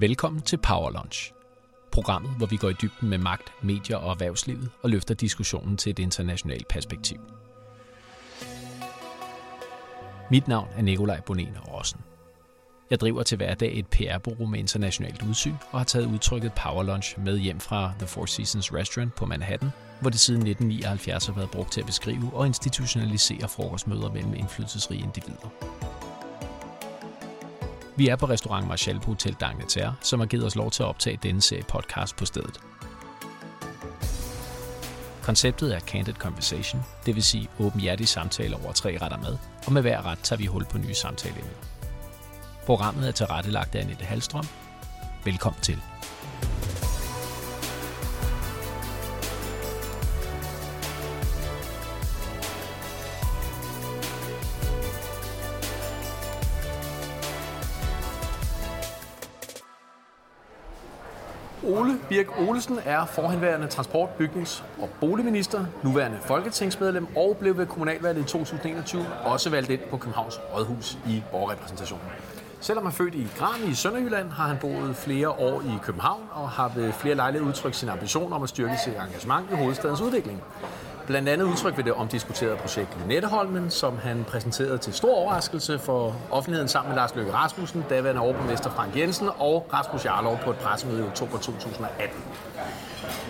Velkommen til Power Lunch. Programmet, hvor vi går i dybden med magt, medier og erhvervslivet og løfter diskussionen til et internationalt perspektiv. Mit navn er Nikolaj Bonen Rossen. Jeg driver til hverdag et PR-bureau med internationalt udsyn og har taget udtrykket Power Lunch med hjem fra The Four Seasons Restaurant på Manhattan, hvor det siden 1979 har været brugt til at beskrive og institutionalisere frokostmøder mellem indflydelsesrige individer. Vi er på restaurant Marshall på Hotel Dagneterre, som har givet os lov til at optage denne serie podcast på stedet. Konceptet er Candid Conversation, det vil sige åbenhjertige samtaler over tre retter mad, og med hver ret tager vi hul på nye samtaleemner. Programmet er tilrettelagt af Annette Halstrøm. Velkommen til. Birk Olesen er forhenværende transport-, bygnings- og boligminister, nuværende folketingsmedlem og blev ved kommunalvalget i 2021 også valgt ind på Københavns Rådhus i borgerrepræsentationen. Selvom han er født i Gran i Sønderjylland, har han boet flere år i København og har ved flere lejligheder udtrykt sin ambition om at styrke sit engagement i hovedstadens udvikling. Blandt andet udtryk ved det omdiskuterede projekt Lynetteholmen, som han præsenterede til stor overraskelse for offentligheden sammen med Lars Løkke Rasmussen, daværende overborgmester Frank Jensen og Rasmus Jarlov på et pressemøde i oktober 2018.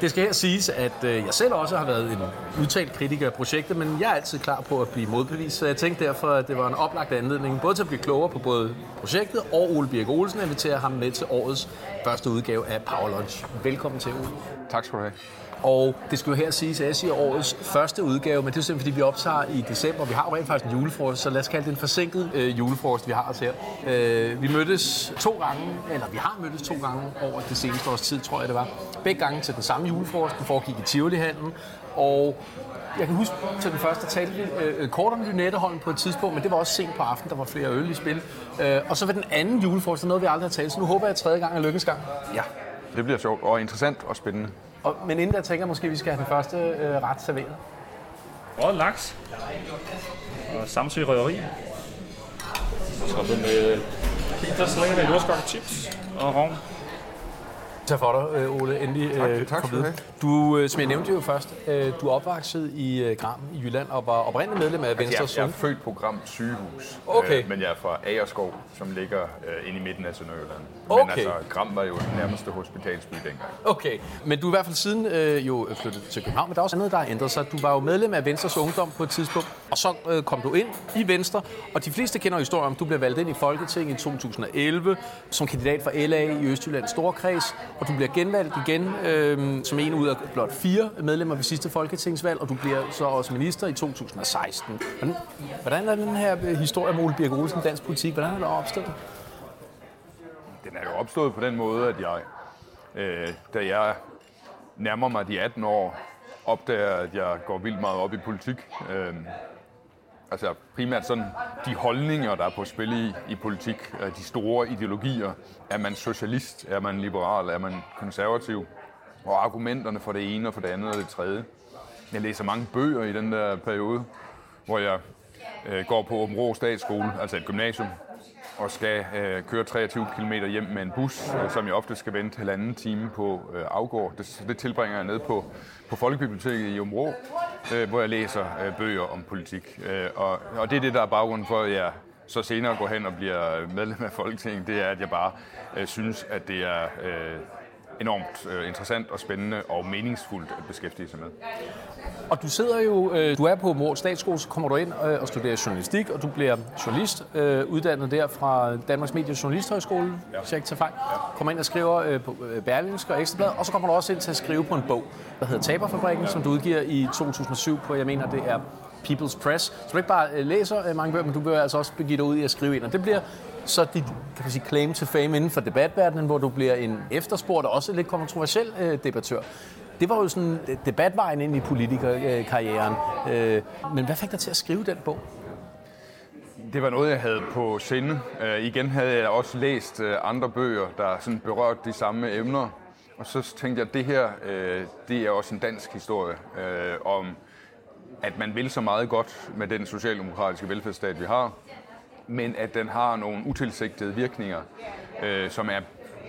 Det skal her siges, at øh, jeg selv også har været en udtalt kritiker af projektet, men jeg er altid klar på at blive modbevist, så jeg tænkte derfor, at det var en oplagt anledning både til at blive klogere på både projektet og Ole Birk Olsen, at invitere ham med til årets første udgave af Power Lunch. Velkommen til, Ole. Tak skal du have. Og det skal jo her siges, at jeg siger årets første udgave, men det er simpelthen fordi, vi optager i december. Vi har jo rent faktisk en julefrokost, så lad os kalde det en forsinket øh, julefrokost, vi har os her. Øh, vi mødtes to gange, eller vi har mødtes to gange over det seneste års tid, tror jeg det var. Begge gange til den samme julefrokost, den foregik i Tivoli-handlen. Og jeg kan huske til den første talte vi øh, øh, kort om Lynetteholm på et tidspunkt, men det var også sent på aftenen, der var flere øl i spil. Øh, og så ved den anden julefrokost, noget vi aldrig har talt, så nu håber jeg at tredje gang er lykkens gang. Ja, det bliver sjovt og interessant og spændende. Og, men inden der tænker jeg måske, at vi skal have den første øh, ret serveret. Og laks. Og Samsø Røgeri. Toppet med pitasalat med jordskok chips og rovn. Tak for dig, øh, Ole. Endelig Tak- øh, tak kom skal du øh, som jeg nævnte jo først, du er opvokset i Gram i Jylland og var oprindeligt medlem af Venstre Jeg, jeg er født på Gram sygehus, Okay. men jeg er fra Agerskov, som ligger inde i midten af Sønderjylland. Okay. Men altså, Gram var jo den nærmeste hospitalsby dengang. Okay, men du er i hvert fald siden øh, jo flyttet til København, men der er også andet, der har ændret sig. Du var jo medlem af Venstres Ungdom på et tidspunkt, og så øh, kom du ind i Venstre, og de fleste kender historien om, du blev valgt ind i Folketinget i 2011 som kandidat for LA i Østjyllands Storkreds, og du bliver genvalgt igen øh, som en ud af blot fire medlemmer ved sidste folketingsvalg, og du bliver så også minister i 2016. Hvordan, hvordan er den her øh, historie om Ole Birk Olsen, dansk politik, hvordan er der opstået? Den er jo opstået på den måde, at jeg, øh, da jeg nærmer mig de 18 år, opdager, at jeg går vildt meget op i politik. Øh, altså primært sådan de holdninger, der er på spil i, i politik, øh, de store ideologier. Er man socialist? Er man liberal? Er man konservativ? Og argumenterne for det ene og for det andet og det tredje. Jeg læser mange bøger i den der periode, hvor jeg øh, går på Åben Rå Statsskole, altså et gymnasium, og skal øh, køre 23 km hjem med en bus, øh, som jeg ofte skal vente halvanden time på øh, afgård. Det, det tilbringer jeg ned på, på Folkebiblioteket i Områ, øh, hvor jeg læser øh, bøger om politik. Øh, og, og det er det, der er baggrunden for, at jeg så senere går hen og bliver medlem af Folketinget. Det er, at jeg bare øh, synes, at det er øh, enormt øh, interessant og spændende og meningsfuldt at beskæftige sig med. Og du sidder jo, øh, du er på Mål Statsskole, så kommer du ind øh, og studerer journalistik, og du bliver journalist, øh, uddannet der fra Danmarks Medie- og Journalisthøjskole, ja. hvis jeg ikke tager fejl. Kommer ind og skriver øh, på øh, Berlingske og Ekstrablad, og så kommer du også ind til at skrive på en bog, der hedder Taberfabrikken, ja. som du udgiver i 2007 på, jeg mener, det er People's Press. Så du ikke bare øh, læser øh, mange bøger, men du vil altså også begive dig ud i at skrive ind, og det bliver så dit kan man sige, claim to fame inden for debatverdenen, hvor du bliver en efterspurgt og også lidt kontroversiel øh, debattør. Det var jo sådan debatvejen ind i politikerkarrieren. Øh, men hvad fik dig til at skrive den bog? Det var noget, jeg havde på sinde. Øh, igen havde jeg også læst øh, andre bøger, der sådan berørte de samme emner. Og så tænkte jeg, at det her, øh, det er også en dansk historie øh, om, at man vil så meget godt med den socialdemokratiske velfærdsstat, vi har, men at den har nogle utilsigtede virkninger, øh, som er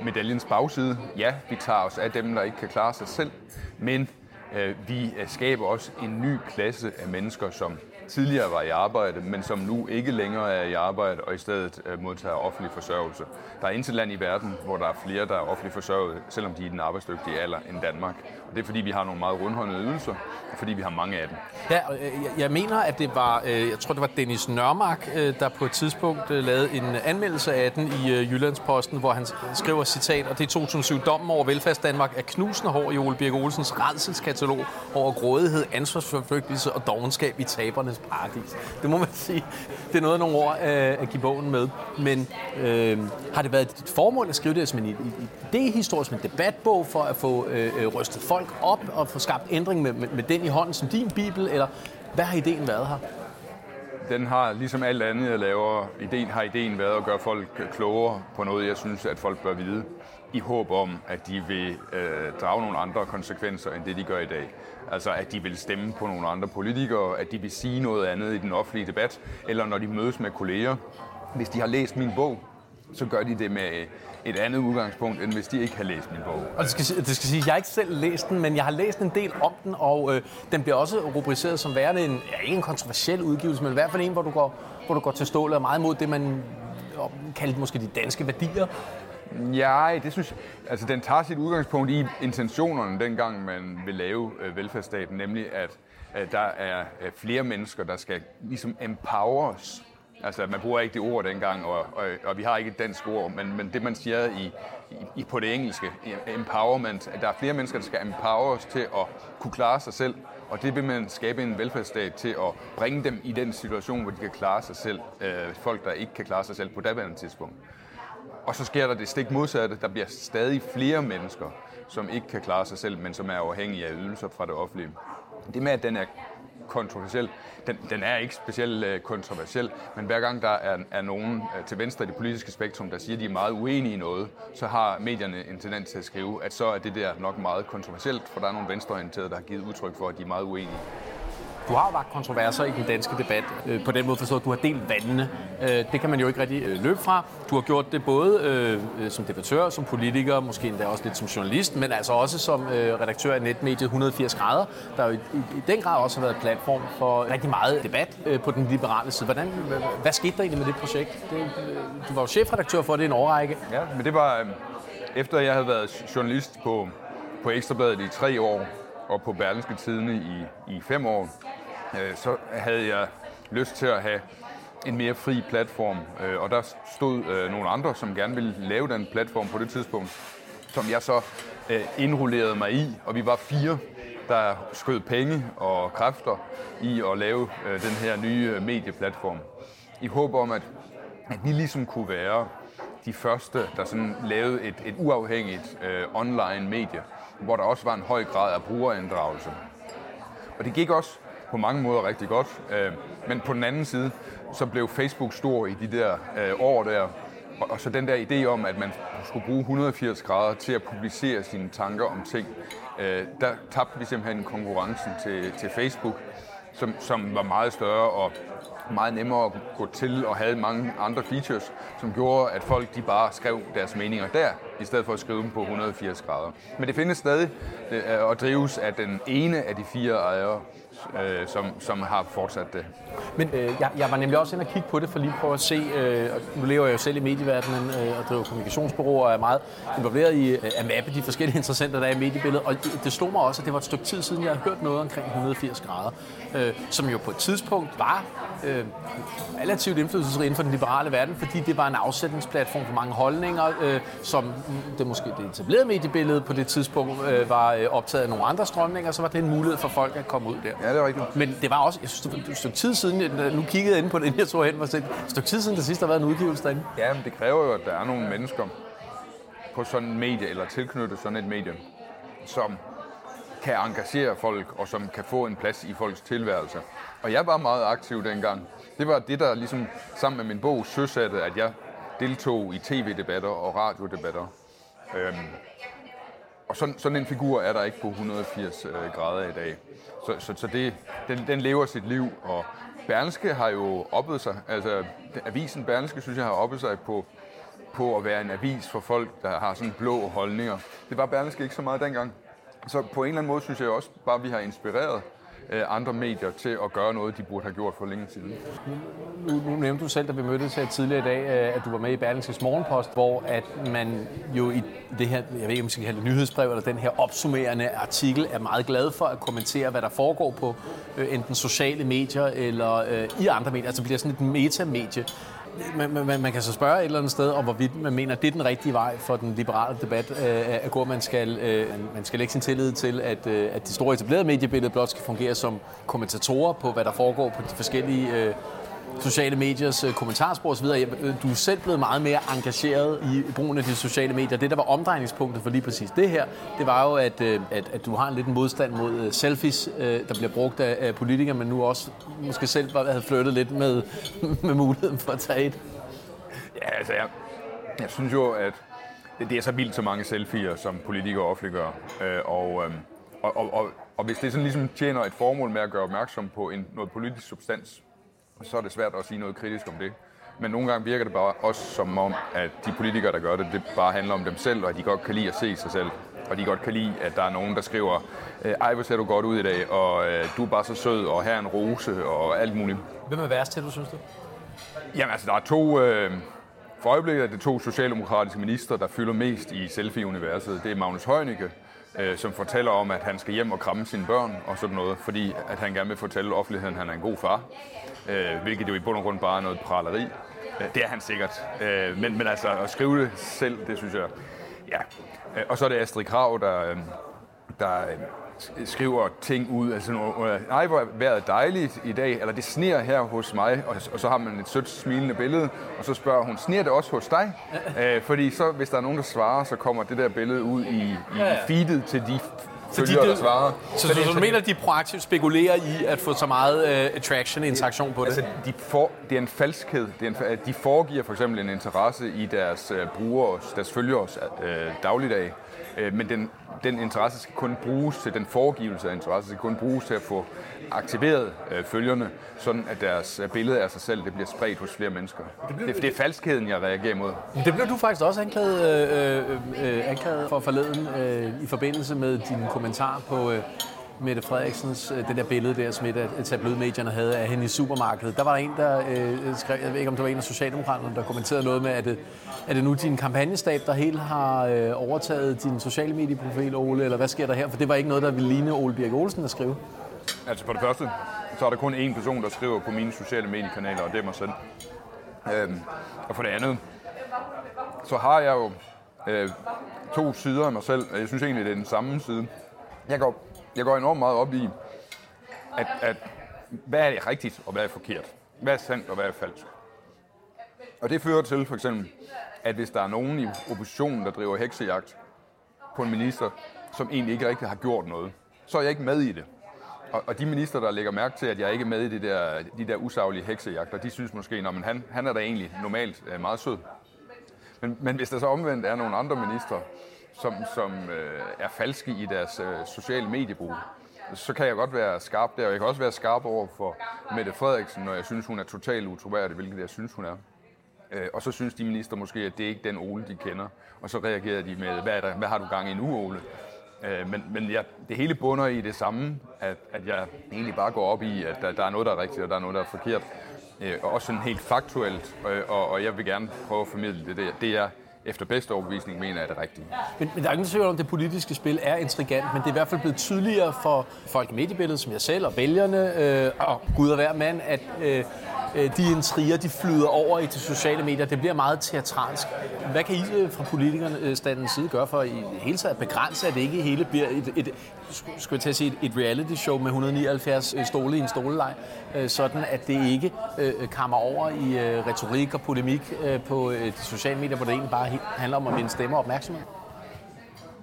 medaljens bagside. Ja, vi tager os af dem, der ikke kan klare sig selv, men øh, vi øh, skaber også en ny klasse af mennesker, som tidligere var i arbejde, men som nu ikke længere er i arbejde og i stedet øh, modtager offentlig forsørgelse. Der er intet land i verden, hvor der er flere, der er offentlig forsørget, selvom de er i den arbejdsdygtige alder end Danmark. Og det er fordi, vi har nogle meget rundhåndede ydelser, og fordi vi har mange af dem. Ja, og øh, jeg, mener, at det var, øh, jeg tror, det var Dennis Nørmark, øh, der på et tidspunkt lavede en anmeldelse af den i Jyllandsposten, hvor han skriver citat, og det er 2007 dommen over velfærds Danmark er knusende hård i Ole Birk Olsens redselskatalog over grådighed, ansvarsforflygtelse og dogenskab i tabernes paradis. Det må man sige. Det er noget af nogle ord at give bogen med. Men øh, har det været dit formål at skrive det altså, som en idéhistorie, som en debatbog for at få øh, rystet folk op og få skabt ændring med, med, med den i hånden som din bibel, eller hvad har ideen været her? Den har, ligesom alt andet, jeg laver, ideen, har ideen været at gøre folk øh, klogere på noget, jeg synes, at folk bør vide, i håb om, at de vil øh, drage nogle andre konsekvenser, end det de gør i dag. Altså, at de vil stemme på nogle andre politikere, at de vil sige noget andet i den offentlige debat, eller når de mødes med kolleger. Hvis de har læst min bog, så gør de det med et andet udgangspunkt, end hvis de ikke har læst min bog. Og det skal, det skal sige, jeg har ikke selv læst den, men jeg har læst en del om den, og øh, den bliver også rubriceret som værende en, ja, ikke en kontroversiel udgivelse, men i hvert fald en, hvor du går, hvor du går til stålet og meget mod det, man kaldte måske de danske værdier. Ja, det synes jeg. Altså, den tager sit udgangspunkt i intentionerne, dengang man vil lave øh, velfærdsstaten, nemlig at, at der er øh, flere mennesker, der skal ligesom empowers Altså, man bruger ikke det ord dengang, og, og, og vi har ikke et dansk ord, men, men det, man siger i, i, på det engelske, empowerment, at der er flere mennesker, der skal empowers til at kunne klare sig selv, og det vil man skabe en velfærdsstat til at bringe dem i den situation, hvor de kan klare sig selv. Øh, folk, der ikke kan klare sig selv på daværende tidspunkt. Og så sker der det stik modsatte. Der bliver stadig flere mennesker, som ikke kan klare sig selv, men som er afhængige af ydelser fra det offentlige. Det med, at den er kontroversiel. Den, den er ikke specielt øh, kontroversiel, men hver gang der er, er nogen øh, til venstre i det politiske spektrum, der siger, at de er meget uenige i noget, så har medierne en tendens til at skrive, at så er det der nok meget kontroversielt, for der er nogle venstreorienterede, der har givet udtryk for, at de er meget uenige. Du har jo vagt kontroverser i den danske debat. Øh, på den måde forstået, at du har delt vandene. Øh, det kan man jo ikke rigtig øh, løbe fra. Du har gjort det både øh, øh som debattør, som politiker, måske endda også lidt som journalist, men altså også som øh, redaktør af netmediet 180 grader, der jo i, i, i den grad også har været platform for rigtig meget debat øh, på den liberale side. Hvordan, hvad skete der egentlig med det projekt? Det, øh, du var jo chefredaktør for det i en årrække. Ja, men det var øh, efter jeg havde været journalist på, på Ekstrabladet i tre år, og på Berlinske Tidene i, i fem år, øh, så havde jeg lyst til at have en mere fri platform, øh, og der stod øh, nogle andre, som gerne ville lave den platform på det tidspunkt, som jeg så øh, indrullerede mig i, og vi var fire, der skød penge og kræfter i at lave øh, den her nye øh, medieplatform. I håb om, at, at vi ligesom kunne være de første, der sådan lavede et, et uafhængigt øh, online medie, hvor der også var en høj grad af brugerinddragelse. Og det gik også på mange måder rigtig godt. Øh, men på den anden side, så blev Facebook stor i de der øh, år der. Og så den der idé om, at man skulle bruge 180 grader til at publicere sine tanker om ting, øh, der tabte vi simpelthen konkurrencen til, til Facebook, som, som var meget større og meget nemmere at gå til og havde mange andre features, som gjorde, at folk de bare skrev deres meninger der, i stedet for at skrive dem på 180 grader. Men det findes stadig øh, og drives af den ene af de fire ejere, øh, som, som har fortsat det. Men øh, jeg, jeg var nemlig også inde og kigge på det for lige prøve at se, øh, og nu lever jeg jo selv i medieverdenen øh, og driver kommunikationsbureauer og er meget involveret i øh, at mappe de forskellige interessenter, der er i mediebilledet, og det, det slog mig også, at det var et stykke tid siden, jeg havde hørt noget omkring 180 grader, øh, som jo på et tidspunkt var øh, relativt indflydelsesrig inden for den liberale verden, fordi det var en afsætningsplatform for mange holdninger, øh, som det måske det etablerede mediebillede på det tidspunkt øh, var øh, optaget af nogle andre strømninger, så var det en mulighed for folk at komme ud der. Ja, det er rigtigt. Men det var også, jeg synes, det var et stykke tid siden, nu kiggede jeg ind på det, jeg tror hen, var et stykke tid siden, der sidst har været en udgivelse derinde. Ja, men det kræver jo, at der er nogle mennesker på sådan et medie, eller tilknyttet sådan et medie, som kan engagere folk, og som kan få en plads i folks tilværelse. Og jeg var meget aktiv dengang. Det var det, der ligesom sammen med min bog søsatte, at jeg deltog i tv-debatter og radiodebatter. Øhm, og sådan, sådan en figur er der ikke på 180 øh, grader i dag. Så, så, så det, den, den lever sit liv, og Berlske har jo oppet sig, altså avisen Berlske, synes jeg, har oppet sig på, på at være en avis for folk, der har sådan blå holdninger. Det var Berlske ikke så meget dengang. Så på en eller anden måde synes jeg også bare, at vi har inspireret Øh, andre medier til at gøre noget, de burde have gjort for længe siden. Nu, nu nævnte du selv, da vi mødtes her tidligere i dag, øh, at du var med i Berlingskes Morgenpost, hvor at man jo i det her, jeg ved ikke om man skal kalde det nyhedsbrev, eller den her opsummerende artikel, er meget glad for at kommentere, hvad der foregår på øh, enten sociale medier eller i andre medier. Altså det bliver sådan et metamedie man, man, man kan så spørge et eller andet sted, om hvorvidt man mener, at det er den rigtige vej for den liberale debat øh, at gå. Man skal, øh, man skal lægge sin tillid til, at, øh, at de store etablerede mediebillede blot skal fungere som kommentatorer på, hvad der foregår på de forskellige øh, sociale mediers øh, kommentarspor osv. Du er selv blevet meget mere engageret i brugen af de sociale medier. Det, der var omdrejningspunktet for lige præcis det her, det var jo, at, øh, at, at du har en lidt modstand mod øh, selfies, der bliver brugt af, politikere, men nu også måske selv havde flyttet lidt med, med muligheden for at tage et. Ja, altså jeg, jeg synes jo, at det er så vildt så mange selfies, som politikere offentliggør. Og, øhm, og, og, og, og hvis det sådan ligesom tjener et formål med at gøre opmærksom på en, noget politisk substans, så er det svært at sige noget kritisk om det. Men nogle gange virker det bare også som om, at de politikere, der gør det, det bare handler om dem selv, og at de godt kan lide at se sig selv. Og de godt kan lide, at der er nogen, der skriver, ej, hvor ser du godt ud i dag, og øh, du er bare så sød, og her er en rose, og alt muligt. Hvem er værst til, du synes det? Jamen altså, der er to... Øh, for øjeblikket er det to socialdemokratiske minister, der fylder mest i selfie-universet. Det er Magnus Heunicke, øh, som fortæller om, at han skal hjem og kramme sine børn og sådan noget, fordi at han gerne vil fortælle offentligheden, at han er en god far øh, hvilket jo i bund og grund bare er noget praleri. Øh, det er han sikkert. Øh, men, men altså at skrive det selv, det synes jeg, ja. Øh, og så er det Astrid Krav, der, øh, der skriver ting ud, altså nej, hvor vejret dejligt i dag, eller det sner her hos mig, og, og så har man et sødt smilende billede, og så spørger hun, sner det også hos dig? øh, fordi så, hvis der er nogen, der svarer, så kommer det der billede ud i, i, i feedet til de følgere, der svarer. Så, så, så du mener, at de proaktivt spekulerer i at få så meget uh, attraction, interaktion på det? Altså, de for, det er en falskhed. Det er en, de foregiver for eksempel en interesse i deres uh, brugere, deres følgere uh, dagligdag. Uh, men den, den interesse skal kun bruges til, den foregivelse af interesse skal kun bruges til at få aktiveret øh, følgerne, sådan at deres øh, billede af sig selv det bliver spredt hos flere mennesker. Det, blev, det, det er falskheden, jeg reagerer imod. Det blev du faktisk også anklaget, øh, øh, øh, anklaget for forleden øh, i forbindelse med din kommentar på... Øh, Mette Frederiksens, øh, det der billede der, som et af tabloidmedierne havde af hende i supermarkedet. Der var der en, der øh, skrev, jeg ved ikke om det var en af Socialdemokraterne, der kommenterede noget med, at det, er det nu din kampagnestab, der helt har øh, overtaget din sociale medieprofil, Ole, eller hvad sker der her? For det var ikke noget, der ville ligne Ole Birk Olsen at skrive. Altså for det første, så er der kun én person, der skriver på mine sociale mediekanaler, og det er mig selv. Øhm, og for det andet, så har jeg jo øh, to sider af mig selv, og jeg synes egentlig, det er den samme side. Jeg går, jeg går enormt meget op i, at, at hvad er det rigtigt, og hvad er forkert? Hvad er sandt, og hvad er falsk? Og det fører til for eksempel, at hvis der er nogen i oppositionen, der driver heksejagt på en minister, som egentlig ikke rigtig har gjort noget, så er jeg ikke med i det. Og, og de minister, der lægger mærke til, at jeg ikke er med i det der, de der usaglige heksejagter, de synes måske, at han, han er da egentlig normalt øh, meget sød. Men, men hvis der så omvendt er nogle andre ministre, som, som øh, er falske i deres øh, sociale mediebrug, så kan jeg godt være skarp der, og jeg kan også være skarp over for Mette Frederiksen, når jeg synes, hun er totalt utroværdig, hvilket jeg synes, hun er. Øh, og så synes de minister måske, at det er ikke den Ole, de kender. Og så reagerer de med, hvad, er der, hvad har du gang i nu, Ole? Øh, men men ja, det hele bunder i det samme, at, at jeg egentlig bare går op i, at der, der er noget, der er rigtigt, og der er noget, der er forkert. Øh, og også sådan helt faktuelt, og, og, og jeg vil gerne prøve at formidle det. Det, det er efter bedste overbevisning mener er det rigtige. Men, men der er ingen tvivl om, at det politiske spil er intrigant, men det er i hvert fald blevet tydeligere for folk i mediebilledet, som jeg selv og vælgerne, øh, og gud og hver mand, at øh, øh de intriger, de flyder over i de sociale medier. Det bliver meget teatralsk. Hvad kan I fra fra politikerstandens side gøre for i hele taget at begrænse, at det ikke hele bliver et, et, skulle jeg til at sige, et reality show med 179 øh, stole i en stoleleg, øh, sådan at det ikke øh, kommer over i retorik og polemik på de sociale medier, hvor det egentlig bare handler om at vinde stemmer og opmærksomhed?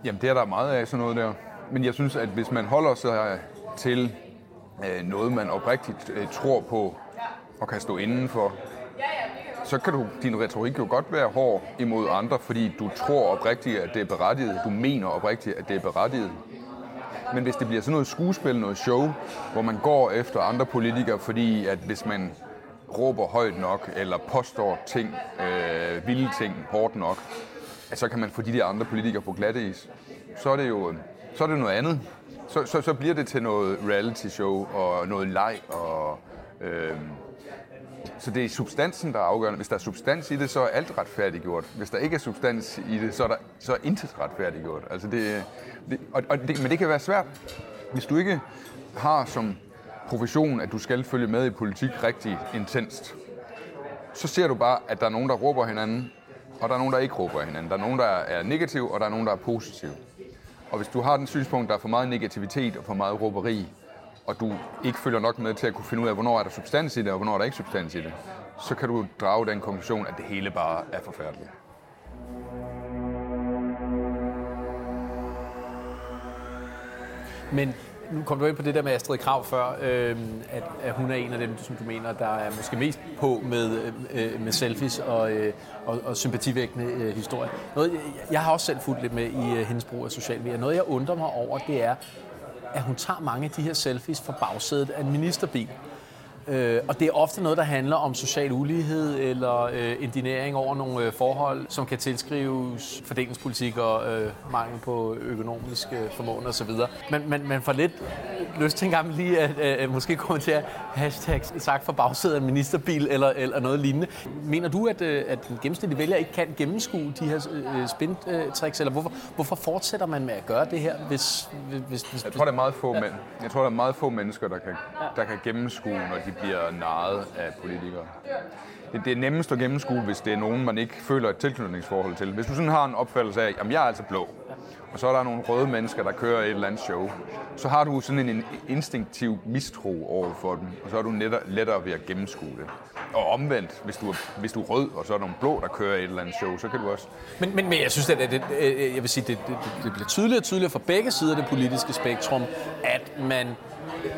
Jamen, det er der meget af sådan noget der. Men jeg synes, at hvis man holder sig til noget, man oprigtigt tror på, og kan stå indenfor, så kan du, din retorik jo godt være hård imod andre, fordi du tror oprigtigt, at det er berettiget. Du mener oprigtigt, at det er berettiget. Men hvis det bliver sådan noget skuespil, noget show, hvor man går efter andre politikere, fordi at hvis man råber højt nok, eller påstår ting, øh, vilde ting, hårdt nok, at så kan man få de der andre politikere på glatte is. Så er det jo så er det noget andet. Så, så, så bliver det til noget reality show og noget leg. Og, øh, så det er substansen, der er afgørende. Hvis der er substans i det, så er alt retfærdiggjort. Hvis der ikke er substans i det, så er, der, så er intet retfærdiggjort. Altså det, det, og, og det, men det kan være svært, hvis du ikke har som profession, at du skal følge med i politik rigtig intenst. Så ser du bare, at der er nogen, der råber hinanden, og der er nogen, der ikke råber hinanden. Der er nogen, der er negativ, og der er nogen, der er positiv. Og hvis du har den synspunkt, der er for meget negativitet og for meget råberi, og du ikke følger nok med til at kunne finde ud af, hvornår er der substans i det, og hvornår er der ikke substans i det, så kan du drage den konklusion, at det hele bare er forfærdeligt. Men nu kom du ind på det der med Astrid Krav før, øh, at, at hun er en af dem, som du mener, der er måske mest på med, øh, øh med selfies og, øh, og, og sympativækkende øh, historier. Noget, jeg har også selv fulgt lidt med i øh, hendes brug af social medier. Noget, jeg undrer mig over, det er, at hun tager mange af de her selfies fra bagsædet af en ministerbil. Øh, og det er ofte noget, der handler om social ulighed eller øh, indinering over nogle øh, forhold, som kan tilskrives fordelingspolitik og øh, mangel på økonomiske øh, formåen osv. Men man, man får lidt lyst til en gang lige at øh, måske kommentere hashtag sagt for bagsædet af en ministerbil eller, eller noget lignende. Mener du, at, øh, at den gennemsnitlige vælger ikke kan gennemskue de her øh, spintricks, eller hvorfor, hvorfor fortsætter man med at gøre det her? Hvis, hvis, hvis, jeg tror, der er meget få, ja. mænd. jeg tror, der er meget få mennesker, der kan, der kan gennemskue, når de bliver narret af politikere. Det, det er nemmest at gennemskue, hvis det er nogen, man ikke føler et tilknytningsforhold til. Hvis du sådan har en opfattelse af, at jeg er altså blå, og så er der nogle røde mennesker, der kører et eller andet show, så har du sådan en instinktiv mistro over for dem, og så er du lettere, lettere ved at gennemskue det. Og omvendt, hvis du, er, hvis du er rød, og så er der nogle blå, der kører et eller andet show, så kan du også... Men, men, men jeg synes, at det, jeg vil sige, det, det, det bliver tydeligere og tydeligere fra begge sider af det politiske spektrum, at man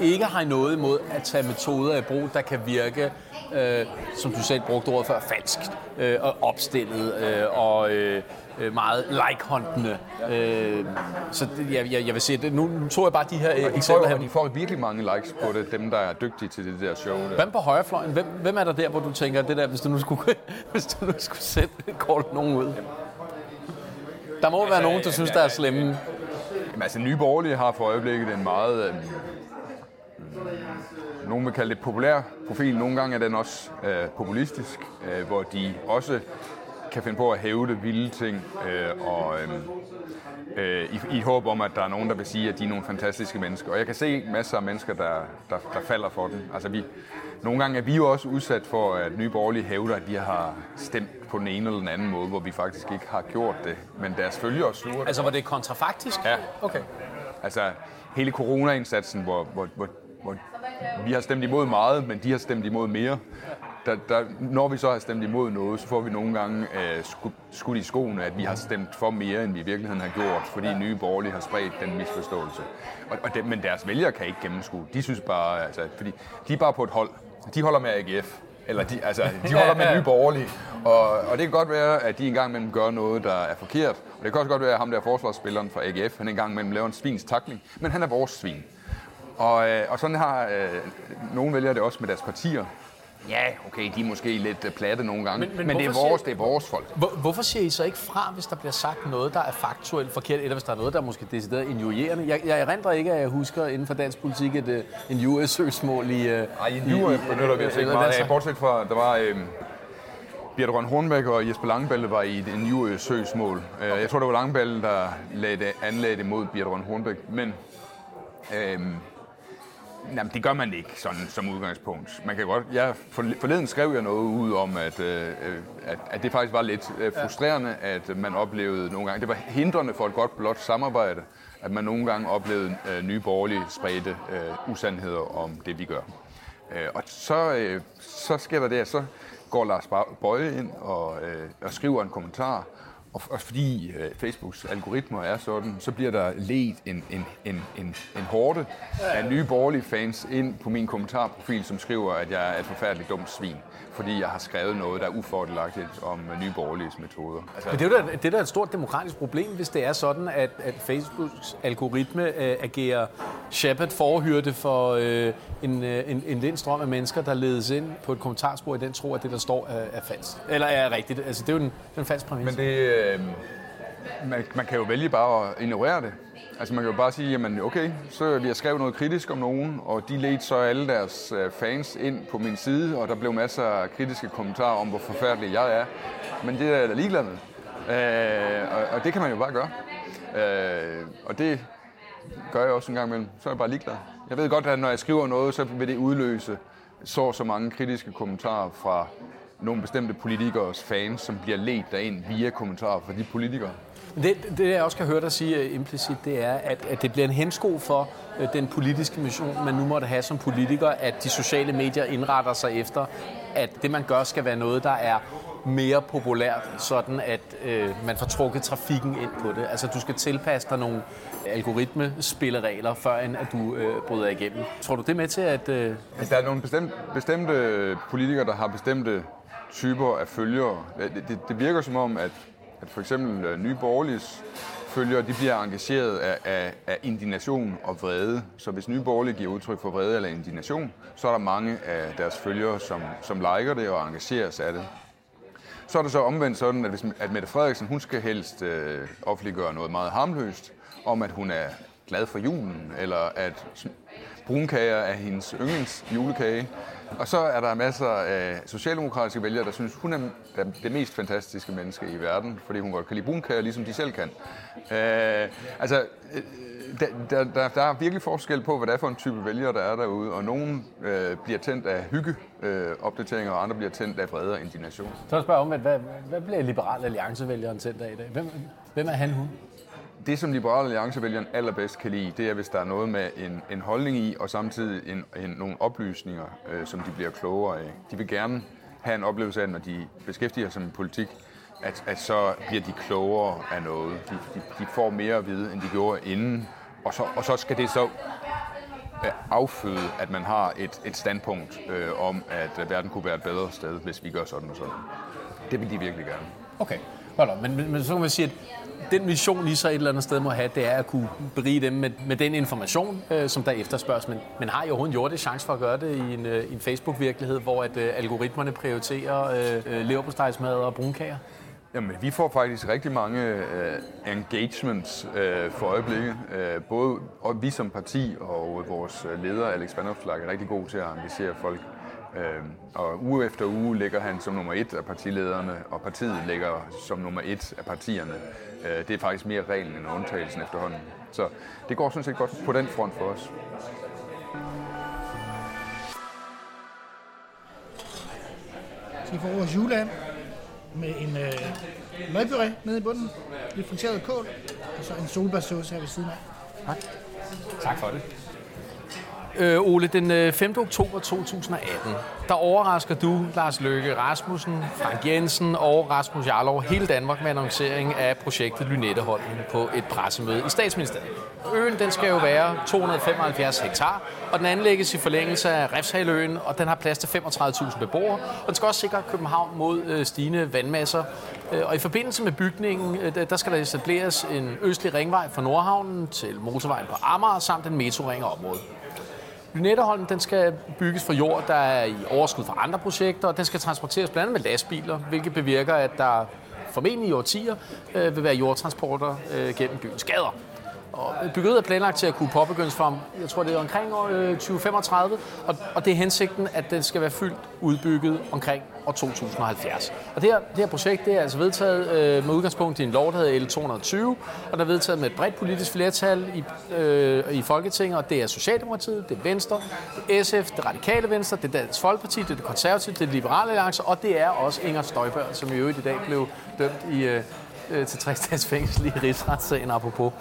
ikke har noget imod at tage metoder i brug, der kan virke, øh, som du selv brugte ordet før, falskt øh, og opstillet øh, og øh, øh meget like-håndende. Øh, så det, jeg, jeg, jeg vil sige, det, nu, tog jeg bare de her øh, eksempler her. De får virkelig mange likes på det, dem der er dygtige til det der show. Der. Hvem på højrefløjen? Hvem, hvem er der der, hvor du tænker, det der, hvis du nu skulle, hvis du nu skulle sætte kort nogen ud? Der må altså, være nogen, der synes, der er slemme. Jamen, altså, Nye Borgerlige har for øjeblikket en meget... Øh, nogen vil kalde det populær profil. Nogle gange er den også øh, populistisk, øh, hvor de også kan finde på at hæve vilde ting, øh, og øh, øh, i, i håb om, at der er nogen, der vil sige, at de er nogle fantastiske mennesker. Og jeg kan se masser af mennesker, der, der, der falder for den. Altså vi, nogle gange er vi jo også udsat for, at Nye Borgerlige hævder, at de har stemt på den ene eller den anden måde, hvor vi faktisk ikke har gjort det. Men deres følgere sluger Altså var det kontrafaktisk? Ja. Okay. Altså hele corona-indsatsen, hvor, hvor, hvor, hvor vi har stemt imod meget, men de har stemt imod mere. Der, der, når vi så har stemt imod noget, så får vi nogle gange øh, skudt i skoene, at vi har stemt for mere, end vi i virkeligheden har gjort, fordi nye borgerlige har spredt den misforståelse. Og, og dem, men deres vælgere kan ikke gennemskue. De synes bare, altså, fordi de er bare på et hold. De holder med AGF. Eller de, altså, de holder med nye borgerlige. Og, og det kan godt være, at de engang imellem gør noget, der er forkert. Og det kan også godt være, at ham der forsvarsspilleren fra AGF, han engang imellem laver en svins takling. Men han er vores svin. Og, øh, og sådan har øh, nogle vælgere det også med deres partier. Ja, okay, de er måske lidt øh, platte nogle gange, men, men, men det, er vores, siger, det er vores folk. Hvor, hvorfor siger I så ikke fra, hvis der bliver sagt noget, der er faktuelt forkert, eller hvis der er noget, der er måske decideret injurierende? Jeg, jeg erindrer ikke, at jeg husker inden for dansk politik et uh, en US-søgsmål i... Uh, Ej, en US benytter vi os ikke meget af, bortset fra, der var... Uh, Birte Røn Hornbæk og Jesper Langballe var i en US-søgsmål. Okay. Jeg tror, det var Langballe, der lagde anlagde det mod Birte Røn Hornbæk, men... Uh, Jamen, det gør man ikke sådan som udgangspunkt. Man kan godt, ja, forleden skrev jeg noget ud om, at, øh, at, at det faktisk var lidt øh, frustrerende, at man oplevede nogle gange, det var hindrende for et godt blot samarbejde, at man nogle gange oplevede øh, nye borgerlige spredte øh, usandheder om det, vi gør. Øh, og så, øh, så sker der det, så går Lars Bøje ind og, øh, og skriver en kommentar, og, og fordi øh, Facebooks algoritmer er sådan, så bliver der let en, en, en, en, en hårde af nye borgerlige fans ind på min kommentarprofil, som skriver, at jeg er et forfærdeligt dumt svin, fordi jeg har skrevet noget, der er ufordelagtigt om øh, nye borgerliges metoder. Altså, Men det er, da, det er da et stort demokratisk problem, hvis det er sådan, at, at Facebooks algoritme øh, agerer shepherd forhyrte for øh, en, øh, en, en lindstrøm af mennesker, der ledes ind på et kommentarspor i den tro, at det, der står, er, er falsk. Eller er rigtigt. Altså, det er jo en, en falsk præmis. Men det, øh, man, man kan jo vælge bare at ignorere det. Altså man kan jo bare sige, jamen okay, så vi har skrevet noget kritisk om nogen, og de ledte så alle deres øh, fans ind på min side, og der blev masser af kritiske kommentarer om, hvor forfærdelig jeg er. Men det er jeg da ligeglad med. Øh, og, og det kan man jo bare gøre. Øh, og det gør jeg også en gang imellem. Så er jeg bare ligeglad. Jeg ved godt, at når jeg skriver noget, så vil det udløse så så mange kritiske kommentarer fra nogle bestemte politikers fans, som bliver ledt derind via kommentarer fra de politikere. Det, det jeg også kan høre dig sige øh, implicit, det er, at, at det bliver en hensko for øh, den politiske mission, man nu måtte have som politiker, at de sociale medier indretter sig efter, at det man gør skal være noget, der er mere populært, sådan at øh, man får trukket trafikken ind på det. Altså du skal tilpasse dig nogle algoritmespilleregler, før end at du øh, bryder igennem. Tror du det er med til at... Øh... Altså, der er nogle bestemte, bestemte politikere, der har bestemte typer af følgere. Det, det, det virker som om, at, at for eksempel øh, nye borgerliges følgere, de bliver engageret af, af, af indignation og vrede. Så hvis nye borgerlige giver udtryk for vrede eller indignation, så er der mange af deres følgere, som, som liker det og engagerer sig af det. Så er det så omvendt sådan, at, hvis, at Mette Frederiksen, hun skal helst øh, offentliggøre noget meget harmløst, om at hun er glad for julen, eller at brunkager er hendes yndlings julekage. Og så er der masser af socialdemokratiske vælgere, der synes, hun er det mest fantastiske menneske i verden, fordi hun godt kan lide brunkager, ligesom de selv kan. Øh, altså, øh, der, der, der er virkelig forskel på, hvad det er for en type vælgere, der er derude, og nogen øh, bliver tændt af hyggeopdateringer, øh, og andre bliver tændt af vrede og indignation. Så jeg spørger om, hvad, hvad bliver Liberal Alliance-vælgeren tændt af i dag? Hvem, hvem er han, hun? Det, som Liberal Alliance-vælgeren allerbedst kan lide, det er, hvis der er noget med en, en holdning i, og samtidig en, en, nogle oplysninger, øh, som de bliver klogere af. De vil gerne have en oplevelse af, når de beskæftiger sig med politik, at, at så bliver de klogere af noget. De, de, de får mere at vide, end de gjorde inden. Og så, og så skal det så øh, afføde, at man har et, et standpunkt øh, om, at verden kunne være et bedre sted, hvis vi gør sådan og sådan. Det vil de virkelig gerne. Okay, Hold op, Men, men, men så kan man sige, at den mission, I så et eller andet sted må have, det er at kunne berige dem med, med den information, øh, som der efterspørges. Men, men har I overhovedet gjort det chance for at gøre det i en, øh, en Facebook-virkelighed, hvor at, øh, algoritmerne prioriterer øh, øh leverpostejsmad og brunkager? Jamen, vi får faktisk rigtig mange øh, engagements øh, for øjeblikket. Øh, både og vi som parti og vores øh, leder, Alex Vandopslag, er rigtig god til at engagere folk. Øh, og uge efter uge ligger han som nummer et af partilederne, og partiet ligger som nummer et af partierne. Øh, det er faktisk mere reglen end undtagelsen efterhånden. Så det går sådan set godt på den front for os. Skal vi få vores juleand med en øh, løgpuré nede i bunden, lidt friteret kål, og så en solbærsauce her ved siden af. Tak. Tak for det. Øh, Ole, den øh, 5. Oktober 2018, der overrasker du Lars Løkke Rasmussen, Frank Jensen og Rasmus Jarlov hele Danmark med annoncering af projektet Lynetteholden på et pressemøde i statsministeriet. Øen den skal jo være 275 hektar, og den anlægges i forlængelse af Refshaløen, og den har plads til 35.000 beboere, og den skal også sikre København mod øh, stigende vandmasser. Øh, og i forbindelse med bygningen, der skal der etableres en østlig ringvej fra Nordhavnen til motorvejen på Amager, samt en metroring af området. Lynetteholm den skal bygges fra jord, der er i overskud fra andre projekter, og den skal transporteres blandt andet med lastbiler, hvilket bevirker, at der formentlig i årtier øh, vil være jordtransporter øh, gennem byens gader. Og byggeriet er planlagt til at kunne påbegyndes fra, jeg tror det er omkring år 2035, og, og det er hensigten, at den skal være fyldt udbygget omkring år 2070. Og det her, det her projekt det er altså vedtaget øh, med udgangspunkt i en lov, der hedder L220, og der er vedtaget med et bredt politisk flertal i, øh, i Folketinget, og det er Socialdemokratiet, det er Venstre, det er SF, det Radikale Venstre, det er Dansk Folkeparti, det er det Konservative, det er Liberale Alliance, og det er også Inger Støjberg, som i øvrigt i dag blev dømt i, øh, til dages fængsel i rigsretssagen apropos.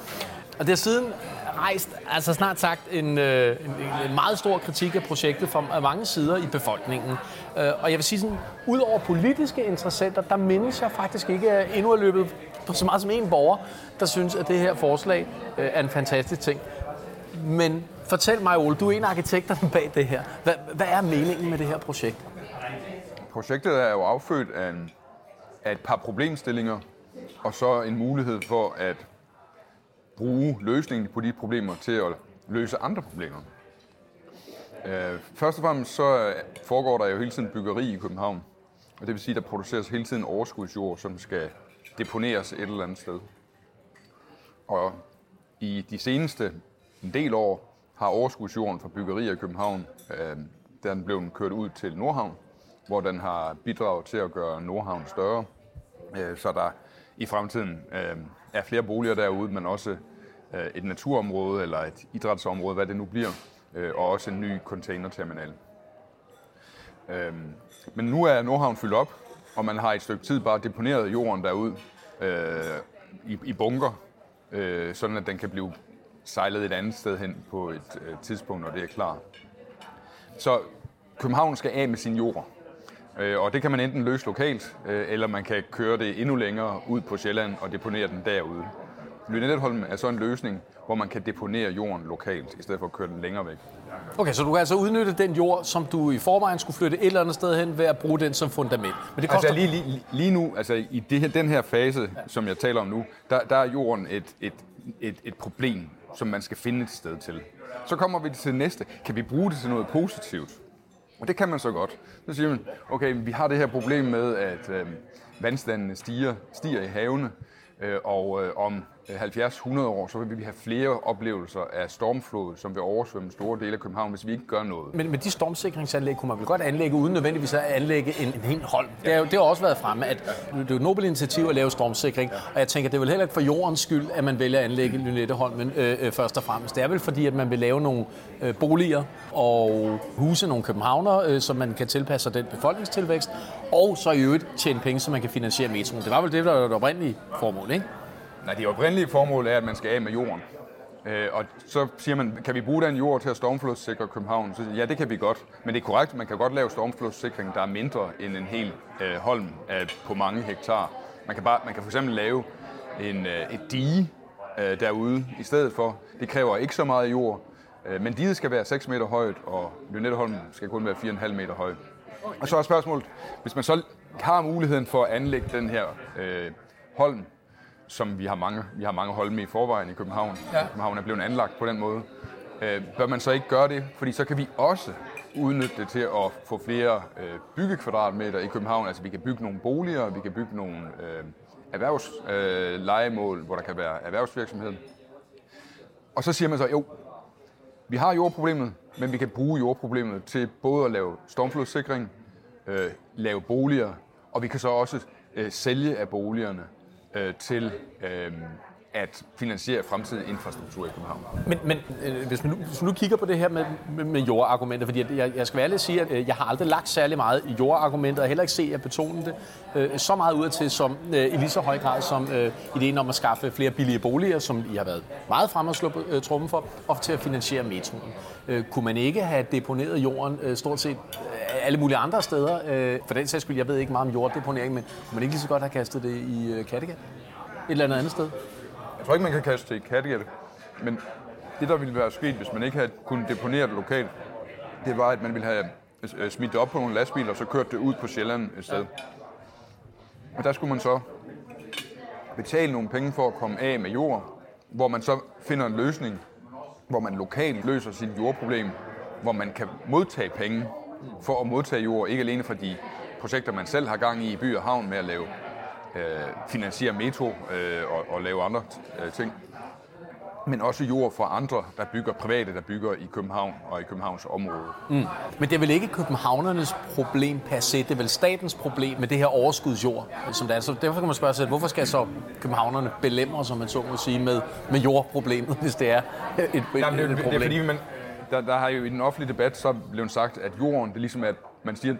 Og det har siden rejst altså snart sagt en, øh, en, en meget stor kritik af projektet fra mange sider i befolkningen. Øh, og jeg vil sige sådan, ud over politiske interessenter, der mindes jeg faktisk ikke endnu er løbet på så meget som en borger, der synes, at det her forslag øh, er en fantastisk ting. Men fortæl mig, Ole, du er en af arkitekterne bag det her. Hvad, hvad er meningen med det her projekt? Projektet er jo affødt af, en, af et par problemstillinger, og så en mulighed for at bruge løsningen på de problemer til at løse andre problemer. Øh, først og fremmest så øh, foregår der jo hele tiden byggeri i København. Og det vil sige, at der produceres hele tiden overskudsjord, som skal deponeres et eller andet sted. Og i de seneste en del år har overskudsjorden fra byggerier i København, øh, den blev kørt ud til Nordhavn, hvor den har bidraget til at gøre Nordhavn større, øh, så der i fremtiden øh, er flere boliger derude, men også øh, et naturområde eller et idrætsområde, hvad det nu bliver, øh, og også en ny containerterminal. Øh, men nu er Nordhavn fyldt op, og man har et stykke tid bare deponeret jorden derud øh, i, i bunker, øh, sådan at den kan blive sejlet et andet sted hen på et øh, tidspunkt, når det er klar. Så København skal af med sin jord. Øh, og det kan man enten løse lokalt, øh, eller man kan køre det endnu længere ud på Sjælland og deponere den derude. Lynetteholm er så en løsning, hvor man kan deponere jorden lokalt, i stedet for at køre den længere væk. Okay, så du kan altså udnytte den jord, som du i forvejen skulle flytte et eller andet sted hen, ved at bruge den som fundament. Men det koster... Altså lige, lige, lige nu, altså i det her, den her fase, ja. som jeg taler om nu, der, der er jorden et, et, et, et problem, som man skal finde et sted til. Så kommer vi til næste. Kan vi bruge det til noget positivt? Og det kan man så godt. Så siger man, okay, vi har det her problem med, at øh, vandstandene stiger, stiger i havene, øh, og øh, om Øh, 70-100 år, så vil vi have flere oplevelser af stormflod, som vil oversvømme store dele af København, hvis vi ikke gør noget. Men, men de stormsikringsanlæg kunne man vel godt anlægge, uden nødvendigvis at anlægge en, en helt hold. Det, er jo, det har også været fremme, at det er et nobelt initiativ at lave stormsikring, og jeg tænker, det er vel heller ikke for jordens skyld, at man vælger at anlægge Lynetteholmen øh, øh, først og fremmest. Det er vel fordi, at man vil lave nogle øh, boliger og huse nogle københavner, øh, så man kan tilpasse sig den befolkningstilvækst, og så i øvrigt tjene penge, så man kan finansiere metroen. Det var vel det, der var det oprindelige formål, ikke? Nej, det oprindelige formål er, at man skal af med jorden. Øh, og så siger man, kan vi bruge den jord til at stormflodssikre København? Så ja, det kan vi godt. Men det er korrekt, man kan godt lave stormflodssikring, der er mindre end en hel øh, holm af, på mange hektar. Man kan, bare, man kan for eksempel lave en, øh, et dige øh, derude i stedet for. Det kræver ikke så meget jord, øh, men diget skal være 6 meter højt, og Lynetteholm skal kun være 4,5 meter høj. Og så er spørgsmålet, hvis man så har muligheden for at anlægge den her øh, holm, som vi har mange, vi har mange holme i forvejen i København. Ja. København er blevet anlagt på den måde. Øh, bør man så ikke gøre det? Fordi så kan vi også udnytte det til at få flere øh, byggekvadratmeter i København. Altså vi kan bygge nogle boliger, vi kan bygge nogle øh, erhvervslejemål, øh, hvor der kan være erhvervsvirksomhed. Og så siger man så, jo, vi har jordproblemet, men vi kan bruge jordproblemet til både at lave stormflodssikring, øh, lave boliger, og vi kan så også øh, sælge af boligerne øh, til øh, at finansiere fremtidig infrastruktur i København. Men, men øh, hvis, man nu, hvis man nu kigger på det her med, med, med jordargumenter, fordi jeg, jeg skal være ærlig at sige, at øh, jeg har aldrig lagt særlig meget i jordargumenter, og heller ikke se at betone det øh, så meget ud til som øh, i lige så høj grad som øh, ideen om at skaffe flere billige boliger, som I har været meget frem og slå øh, trummen for, og til at finansiere metroen. Øh, kunne man ikke have deponeret jorden øh, stort set øh, alle mulige andre steder? Øh, for den sags skyld, jeg ved ikke meget om jorddeponering, men kunne man ikke lige så godt have kastet det i øh, Kattegat? Et eller andet andet sted? Jeg tror ikke, man kan kaste det i Kattegat, men det, der ville være sket, hvis man ikke havde kunnet deponere det lokalt, det var, at man ville have øh, smidt det op på nogle lastbiler, og så kørt det ud på Sjælland et sted. Og der skulle man så betale nogle penge for at komme af med jord, hvor man så finder en løsning, hvor man lokalt løser sit jordproblem, hvor man kan modtage penge for at modtage jord, ikke alene fra de projekter, man selv har gang i i by og havn med at lave øh, finansiere metro øh, og, og lave andre øh, ting. Men også jord fra andre, der bygger private, der bygger i København og i Københavns område. Mm. Men det er vel ikke københavnernes problem per se, det er vel statens problem med det her overskudsjord, som det er. Så derfor kan man spørge sig, hvorfor skal så københavnerne belemre, som man så må sige, med, med jordproblemet, hvis det er et, et, Jamen, det, et problem? Det er fordi, man, der, der har jo i den offentlige debat så blevet sagt, at jorden, det er ligesom at man siger,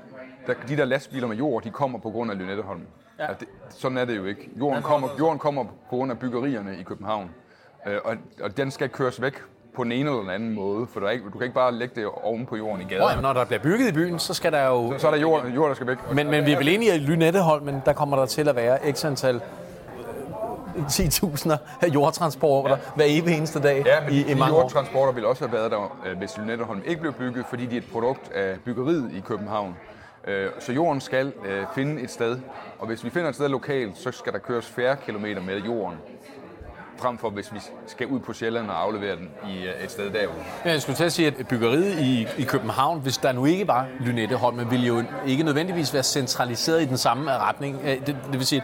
at de der lastbiler med jord, de kommer på grund af Lynetteholm. Ja. Altså, det, sådan er det jo ikke. Jorden kommer, jorden kommer på grund af byggerierne i København. Øh, og, og den skal køres væk på den ene eller den anden måde, for der er ikke, du kan ikke bare lægge det oven på jorden i gaden. Når der bliver bygget i byen, så skal der jo... Så, så er der jord, jord, der skal væk. Men, men vi er vel enige i, Lynetteholmen, der kommer der til at være x antal 10.000 af jordtransporter ja. hver evig eneste dag Ja, men i, i mange år. jordtransporter ville også have været der, øh, hvis Lynetteholm ikke blev bygget, fordi de er et produkt af byggeriet i København. Øh, Så jorden skal øh, finde et sted, og hvis vi finder et sted lokalt, så skal der køres færre kilometer med jorden, frem for hvis vi skal ud på Sjælland og aflevere den i øh, et sted derude. Ja, Jeg skulle til at sige, at byggeriet i, i København, hvis der nu ikke var Lynetteholmen, ville jo ikke nødvendigvis være centraliseret i den samme retning. Det, det vil sige,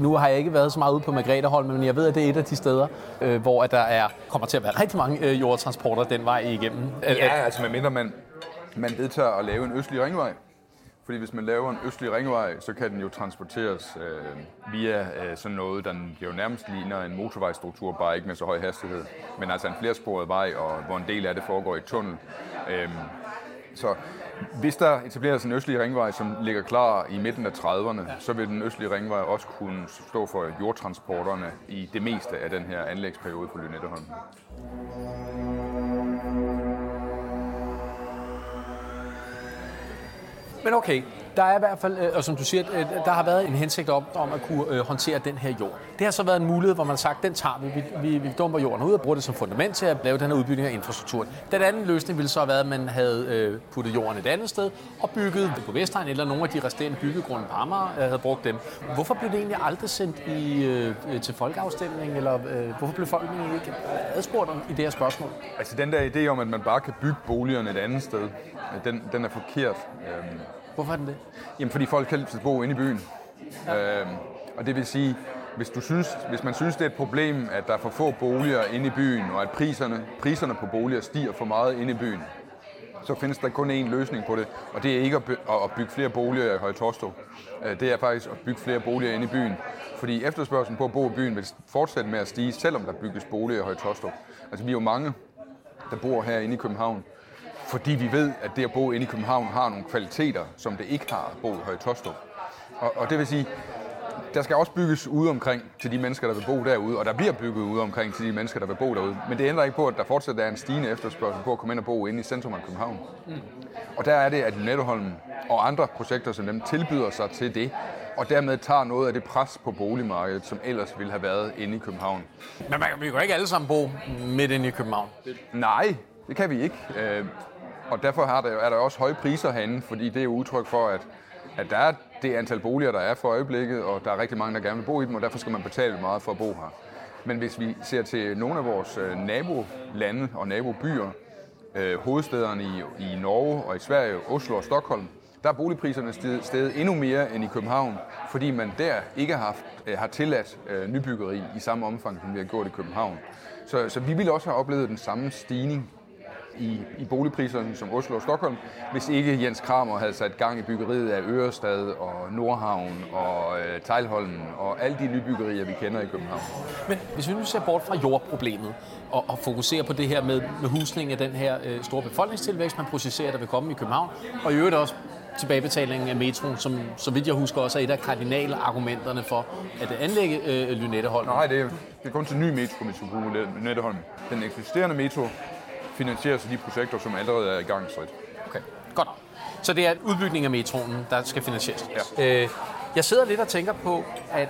nu har jeg ikke været så meget ude på Margrethe-holmen, men jeg ved, at det er et af de steder, hvor at der er, kommer til at være rigtig mange jordtransporter den vej igennem. Ja, altså medmindre man, man vedtager at lave en østlig ringvej. Fordi hvis man laver en østlig ringvej, så kan den jo transporteres øh, via øh, sådan noget, der jo nærmest ligner en motorvejstruktur, bare ikke med så høj hastighed. Men altså en flersporet vej, og hvor en del af det foregår i tunnel. Øh, så hvis der etableres en østlig ringvej, som ligger klar i midten af 30'erne, så vil den østlige ringvej også kunne stå for jordtransporterne i det meste af den her anlægsperiode på Lynetteholm. Men okay, der er i hvert fald, øh, og som du siger, øh, der har været en hensigt om, om at kunne øh, håndtere den her jord. Det har så været en mulighed, hvor man har sagt, den tager vi. Vi, vi, vi dumper jorden ud og bruger det som fundament til at lave den her udbygning af infrastrukturen. Den anden løsning ville så have været, at man havde puttet jorden et andet sted og bygget på Vestegn eller nogle af de resterende byggegrunde på Amager havde brugt dem. Hvorfor blev det egentlig aldrig sendt i, til folkeafstemning, eller hvorfor blev folk egentlig ikke adspurgt om i det her spørgsmål? Altså den der idé om, at man bare kan bygge boligerne et andet sted, den, den er forkert. Øhm, Hvorfor er den det? Jamen, fordi folk kan altid bo inde i byen. Øhm, og det vil sige, hvis, du synes, hvis man synes, det er et problem, at der er for få boliger inde i byen, og at priserne, priserne på boliger stiger for meget inde i byen, så findes der kun én løsning på det, og det er ikke at, by- at bygge flere boliger i Høje Torstrup. Øh, Det er faktisk at bygge flere boliger inde i byen. Fordi efterspørgselen på at bo i byen vil fortsætte med at stige, selvom der bygges boliger i Høje Torstrup. Altså vi er jo mange, der bor herinde i København, fordi vi ved, at det at bo inde i København har nogle kvaliteter, som det ikke har at bo i Høje Torstrup. Og, og det vil sige, der skal også bygges ude omkring til de mennesker, der vil bo derude, og der bliver bygget ude omkring til de mennesker, der vil bo derude. Men det ændrer ikke på, at der fortsat er en stigende efterspørgsel på at komme ind og bo inde i centrum af København. Og der er det, at Nettoholm og andre projekter som dem tilbyder sig til det, og dermed tager noget af det pres på boligmarkedet, som ellers ville have været inde i København. Men man, vi kan jo ikke alle sammen bo midt inde i København. Nej, det kan vi ikke. Og derfor har der, jo- er der også høje priser herinde, fordi det er jo udtryk for, at, at der er det antal boliger, der er for øjeblikket, og der er rigtig mange, der gerne vil bo i dem, og derfor skal man betale meget for at bo her. Men hvis vi ser til nogle af vores øh, nabolande og nabobyer, øh, hovedstederne i, i Norge og i Sverige, Oslo og Stockholm, der er boligpriserne steget, steget endnu mere end i København, fordi man der ikke har, haft, øh, har tilladt øh, nybyggeri i samme omfang, som vi har gjort i København. Så, så vi ville også have oplevet den samme stigning i, i boligpriserne som Oslo og Stockholm, hvis ikke Jens Kramer havde sat gang i byggeriet af Ørestad og Nordhavn og øh, Tejlholmen og alle de nybyggerier, vi kender i København. Men hvis vi nu ser bort fra jordproblemet og, og fokuserer på det her med, med husning af den her øh, store befolkningstilvækst, man processerer, der vil komme i København, og i øvrigt også tilbagebetalingen af metroen, som så vidt jeg husker også er et af kardinale argumenterne for at anlægge øh, Lynetteholm. Nej, det er, det er kun til ny metro, vi skal bruge Netteholm. Den eksisterende metro finansieres af de projekter, som allerede er i gang. Okay, godt. Så det er udbygning af metroen, der skal finansieres. Ja. Øh, jeg sidder lidt og tænker på, at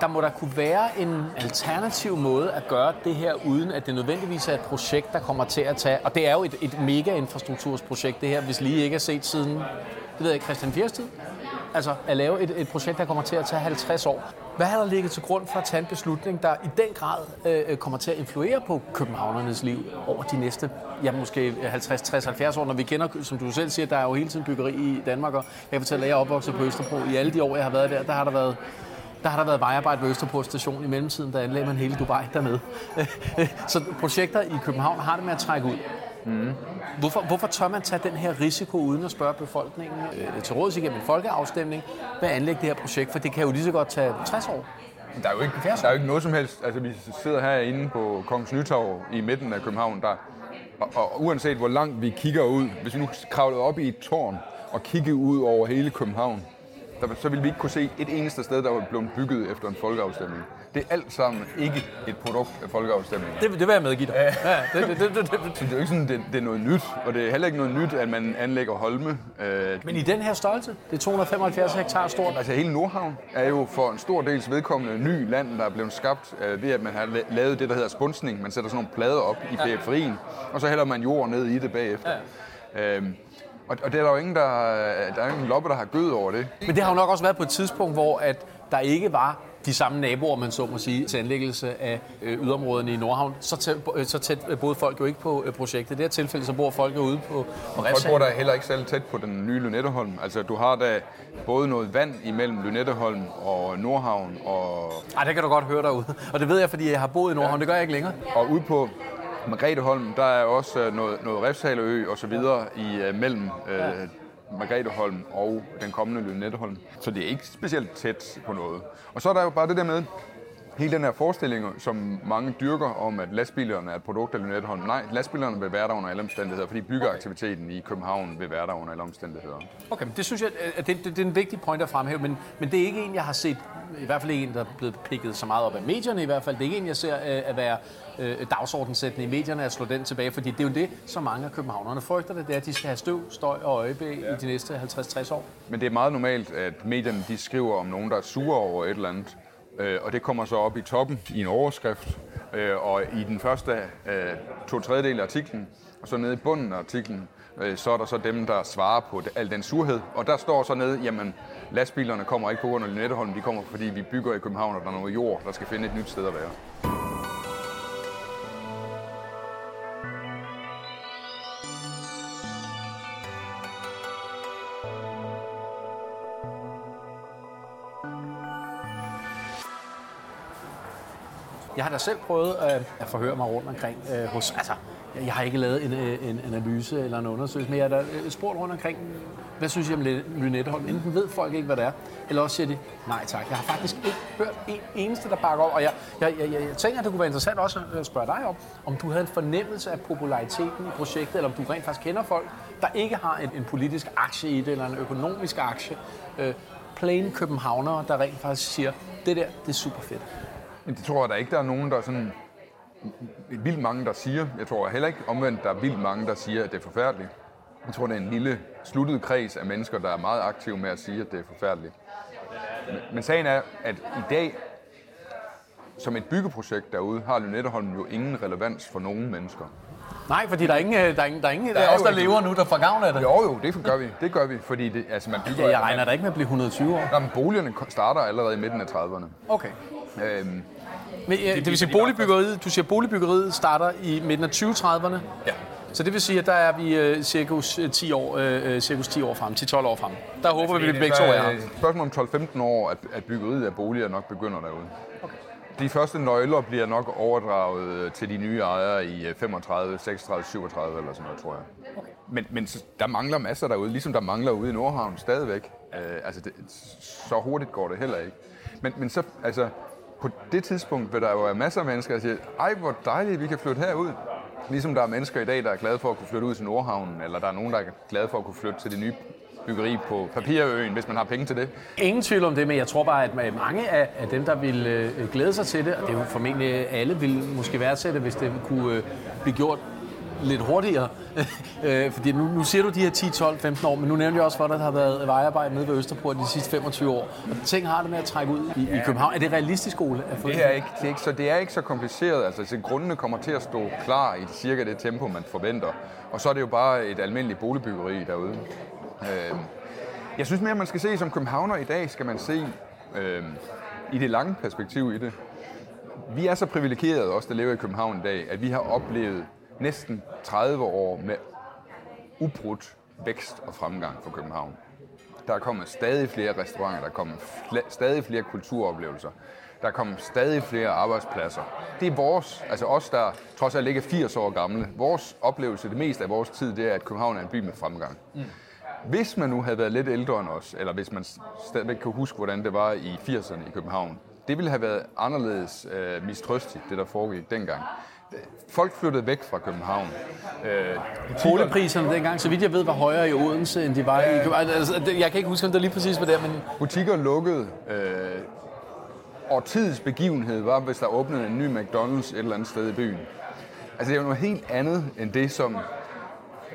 der må der kunne være en alternativ måde at gøre det her, uden at det nødvendigvis er et projekt, der kommer til at tage... Og det er jo et, et mega-infrastruktursprojekt, det her, hvis lige ikke er set siden, det ved jeg Christian Fiers tid. Altså at lave et, et projekt, der kommer til at tage 50 år. Hvad har der ligget til grund for at tage en beslutning, der i den grad øh, kommer til at influere på københavnernes liv over de næste, ja måske 50, 60, 70 år, når vi kender, som du selv siger, der er jo hele tiden byggeri i Danmark, og jeg fortæller, at jeg er opvokset på Østerbro. I alle de år, jeg har været der, der har der været der har der været vejarbejde ved Østerbro station i mellemtiden, der anlagde man hele Dubai dernede. Så projekter i København har det med at trække ud. Hvorfor, hvorfor tør man tage den her risiko uden at spørge befolkningen øh, til råds igennem en folkeafstemning ved at anlægge det her projekt? For det kan jo lige så godt tage 60 år. Der er jo ikke, der er jo ikke noget som helst. Altså, vi sidder herinde på Kongens Nytorv i midten af København, der, og, og uanset hvor langt vi kigger ud, hvis vi nu kravlede op i et tårn og kiggede ud over hele København, der, så ville vi ikke kunne se et eneste sted, der var blevet bygget efter en folkeafstemning. Det er alt sammen ikke et produkt af folkeafstemningen. Det, det vil jeg medgive dig. Ja, det, det, det, det, det. Så det er jo ikke sådan, det, det er noget nyt, og det er heller ikke noget nyt, at man anlægger Holme. Øh, Men i den her størrelse, det er 275 hektar stort. Altså hele Nordhavn er jo for en stor dels vedkommende ny land, der er blevet skabt øh, ved, at man har la- lavet det, der hedder spunsning. Man sætter sådan nogle plader op i periferien, og så hælder man jord ned i det bagefter. Ja. Øhm, og, og det er der jo ingen, der, der er ingen loppe, der har gød over det. Men det har jo nok også været på et tidspunkt, hvor at der ikke var de samme naboer, man så må sige, til anlæggelse af øh, yderområderne i Nordhavn. Så tæt, øh, så tæt øh, boede folk jo ikke på projektet. I det her tilfælde, så bor folk jo ude på, på Folk bor der heller ikke særlig tæt på den nye Lynetteholm. Altså, du har da både noget vand imellem Lynetteholm og Nordhavn, og, Ej, det kan du godt høre derude. Og det ved jeg, fordi jeg har boet i Nordhavn. Det gør jeg ikke længere. og ude på Margretheholm, der er også noget, noget Refshaleø og så videre i, mellem øh, Margretheholm og den kommende Lynetteholm. Så det er ikke specielt tæt på noget. Og så er der jo bare det der med, hele den her forestilling, som mange dyrker om, at lastbilerne er et produkt af Lynetteholm. Nej, lastbilerne vil være der under alle omstændigheder, fordi byggeaktiviteten i København vil være der under alle omstændigheder. Okay, men det synes jeg, at det, det, det er en vigtig point at fremhæve, men, men det er ikke en, jeg har set, i hvert fald ikke en, der er blevet pikket så meget op af medierne i hvert fald. Det er ikke en, jeg ser øh, at være øh, dagsordensættende i medierne at slå den tilbage, fordi det er jo det, som mange af københavnerne frygter det, det er, at de skal have støv, støj og øjebæ ja. i de næste 50-60 år. Men det er meget normalt, at medierne de skriver om nogen, der er sure over et eller andet. Øh, og det kommer så op i toppen i en overskrift. Øh, og i den første øh, to tredjedel af artiklen, og så nede i bunden af artiklen, øh, så er der så dem, der svarer på det, al den surhed. Og der står så nede, jamen lastbilerne kommer ikke på grund af Lynetteholm, de kommer fordi vi bygger i København, og der er noget jord, der skal finde et nyt sted at være. Jeg har da selv prøvet øh, at forhøre mig rundt omkring øh, hos... Altså, jeg har ikke lavet en, øh, en analyse eller en undersøgelse, men jeg har da øh, spurgt rundt omkring, hvad synes I om Lynetteholm? Enten ved folk ikke, hvad det er, eller også siger de, nej tak. Jeg har faktisk ikke hørt en eneste, der bakker op. Og jeg, jeg, jeg, jeg tænker, at det kunne være interessant også at spørge dig om, om du havde en fornemmelse af populariteten i projektet, eller om du rent faktisk kender folk, der ikke har en, en politisk aktie i det, eller en økonomisk aktie. Øh, plain københavnere, der rent faktisk siger, det der, det er super fedt. Men det tror jeg da ikke, der er nogen, der er sådan vildt mange, der siger. Jeg tror heller ikke omvendt, der er vildt mange, der siger, at det er forfærdeligt. Jeg tror, det er en lille sluttet kreds af mennesker, der er meget aktive med at sige, at det er forfærdeligt. Men, men sagen er, at i dag, som et byggeprojekt derude, har Lynetteholm jo ingen relevans for nogen mennesker. Nej, fordi der er ingen, der er ingen, der er ingen der er os, der lever nu, der får gavn af det. Jo, jo, det gør vi. Det gør vi, fordi det, altså man bygger... Ja, jeg regner da ikke med at blive 120 år. Nå, men boligerne starter allerede i midten af 30'erne. Okay. Øhm, Men, ja, det vil sige, boligbyggeriet, du siger, boligbyggeriet starter i midten af 2030'erne? ja. Så det vil sige, at der er vi øh, cirkus øh, 10 år, øh, cirkus 10 år frem, 10-12 år frem. Der håber vi, at vi begge to er her. spørgsmål om 12-15 år, at, at byggeriet af boliger nok begynder derude. Okay. De første nøgler bliver nok overdraget øh, til de nye ejere i øh, 35, 36, 37 eller sådan noget, tror jeg. Okay. Men, men der mangler masser derude, ligesom der mangler ude i Nordhavn stadigvæk. Øh, altså, det, så hurtigt går det heller ikke. Men, men så, altså, på det tidspunkt vil der jo være masser af mennesker, der siger, ej, hvor dejligt, vi kan flytte herud. Ligesom der er mennesker i dag, der er glade for at kunne flytte ud til Nordhavnen, eller der er nogen, der er glade for at kunne flytte til det nye byggeri på Papirøen, hvis man har penge til det. Ingen tvivl om det, men jeg tror bare, at mange af, dem, der vil øh, glæde sig til det, og det er jo formentlig alle, vil måske værdsætte, hvis det kunne øh, blive gjort lidt hurtigere. øh, fordi nu, nu siger du de her 10, 12, 15 år, men nu nævnte jeg også for dig, at der har været vejarbejde nede ved Østerport de sidste 25 år. Og ting har det med at trække ud i, i København. Er det realistisk, Ole? At få Det er ikke, det er ikke, så det er ikke så kompliceret. Altså, så grundene kommer til at stå klar i cirka det tempo, man forventer. Og så er det jo bare et almindeligt boligbyggeri derude. Øh, jeg synes mere, man skal se som københavner i dag, skal man se øh, i det lange perspektiv i det. Vi er så privilegerede, os der lever i København i dag, at vi har oplevet næsten 30 år med ubrudt vækst og fremgang for København. Der er kommet stadig flere restauranter, der er kommet fl- stadig flere kulturoplevelser, der er kommet stadig flere arbejdspladser. Det er vores, altså os, der trods alt ikke er 80 år gamle, vores oplevelse det meste af vores tid, det er, at København er en by med fremgang. Mm. Hvis man nu havde været lidt ældre end os, eller hvis man stadigvæk kan huske, hvordan det var i 80'erne i København, det ville have været anderledes øh, mistrøstigt, det der foregik dengang. Folk flyttede væk fra København. Øh, Boligpriserne dengang, så vidt jeg ved, var højere i Odense, end de var i København. Altså, jeg kan ikke huske, om det lige præcis var der, men Butikker lukkede. Øh, årtidets begivenhed var, hvis der åbnede en ny McDonald's et eller andet sted i byen. Altså det er jo noget helt andet end det, som,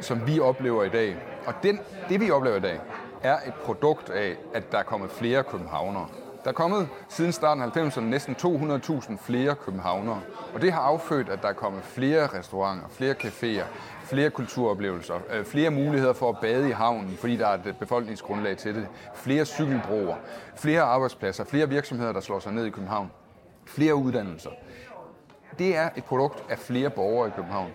som vi oplever i dag. Og den, det, vi oplever i dag, er et produkt af, at der er kommet flere københavnere. Der er kommet siden starten af 90'erne næsten 200.000 flere københavnere. Og det har affødt, at der er kommet flere restauranter, flere caféer, flere kulturoplevelser, øh, flere muligheder for at bade i havnen, fordi der er et øh, befolkningsgrundlag til det, flere cykelbroer, flere arbejdspladser, flere virksomheder, der slår sig ned i København, flere uddannelser det er et produkt af flere borgere i København.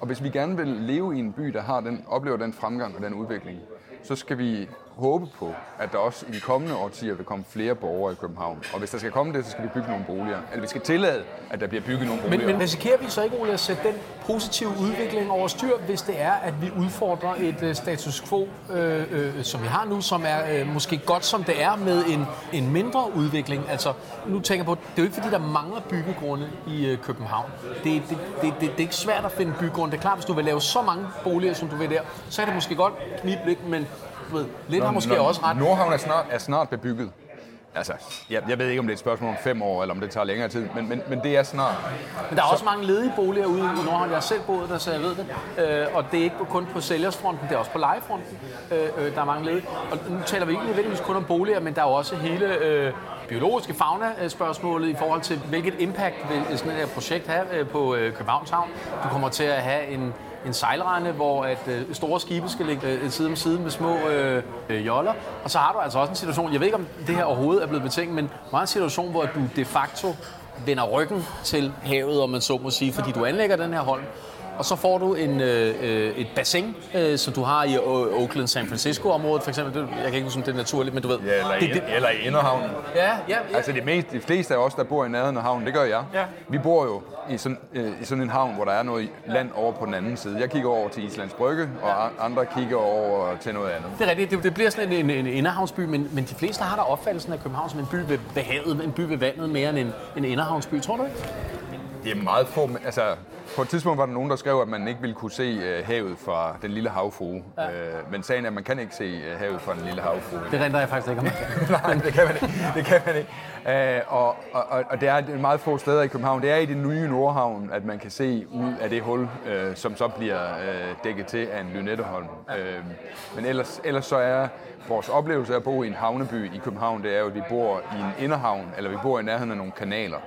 Og hvis vi gerne vil leve i en by, der har den, oplever den fremgang og den udvikling, så skal vi håbe på, at der også i de kommende årtier vil komme flere borgere i København. Og hvis der skal komme det, så skal vi bygge nogle boliger. Eller vi skal tillade, at der bliver bygget nogle boliger. Men, men risikerer vi så ikke, Ole, at sætte den positive udvikling over styr, hvis det er, at vi udfordrer et øh, status quo, øh, øh, som vi har nu, som er øh, måske godt som det er, med en, en mindre udvikling? Altså, nu tænker jeg på, det er jo ikke fordi, der mangler byggegrunde i øh, København. Det, det, det, det, det er ikke svært at finde byggegrunde. Det er klart, hvis du vil lave så mange boliger, som du vil der, så er det måske godt knibe lidt, men ved, lidt har måske også ret. Nordhavn er snart, er snart bebygget. Altså, jeg, jeg ved ikke, om det er et spørgsmål om fem år, eller om det tager længere tid, men, men, men det er snart. Men der er også mange ledige boliger ude i Nordhavn. Jeg har selv boet der, så jeg ved det. Øh, og det er ikke kun på sælgersfronten, det er også på lejefronten. Øh, øh, der er mange ledige. Og nu taler vi ikke nødvendigvis kun om boliger, men der er jo også hele øh, biologiske fauna-spørgsmålet i forhold til, hvilket impact vil sådan et projekt have øh, på øh, Københavns Havn. Du kommer til at have en, en sejlrende, hvor at øh, store skibe skal ligge øh, side om side med små øh, øh, joller. Og så har du altså også en situation, jeg ved ikke om det her overhovedet er blevet betænkt, men meget en situation, hvor du de facto vender ryggen til havet, om man så må sige, fordi du anlægger den her holm. Og så får du en, øh, øh, et bassin, øh, som du har i Oakland, San Francisco-området for eksempel. Det, jeg kan ikke huske, om det er naturligt, men du ved. Ja, eller, det, det, eller i Inderhavnen. ja, ja, ja. Altså de, mest, de fleste af os, der bor i nærheden af havnen, det gør jeg. Ja. Vi bor jo i sådan, øh, i sådan en havn, hvor der er noget land over på den anden side. Jeg kigger over til Islands Brygge, og a- andre kigger over til noget andet. Det er rigtigt. Det, det bliver sådan en, en, en inderhavnsby, men, men de fleste har der opfattelsen af København som en by ved, ved havet, en by ved vandet mere end en, en inderhavnsby. Tror du ikke? Det er meget få, altså på et tidspunkt var der nogen, der skrev, at man ikke ville kunne se øh, havet fra den lille havfrue. Ja. Øh, men sagen er, at man kan ikke se øh, havet fra den lille havfrue. Det render jeg faktisk ikke om. Nej, det kan man ikke. Det kan man ikke. Og, og, og det er meget få steder i København. Det er i det nye Nordhavn, at man kan se ud af det hul, som så bliver dækket til af en Lynetteholm. Men ellers, ellers så er vores oplevelse af at bo i en havneby i København, det er jo, at vi bor i en inderhavn, eller vi bor i nærheden af nogle kanaler.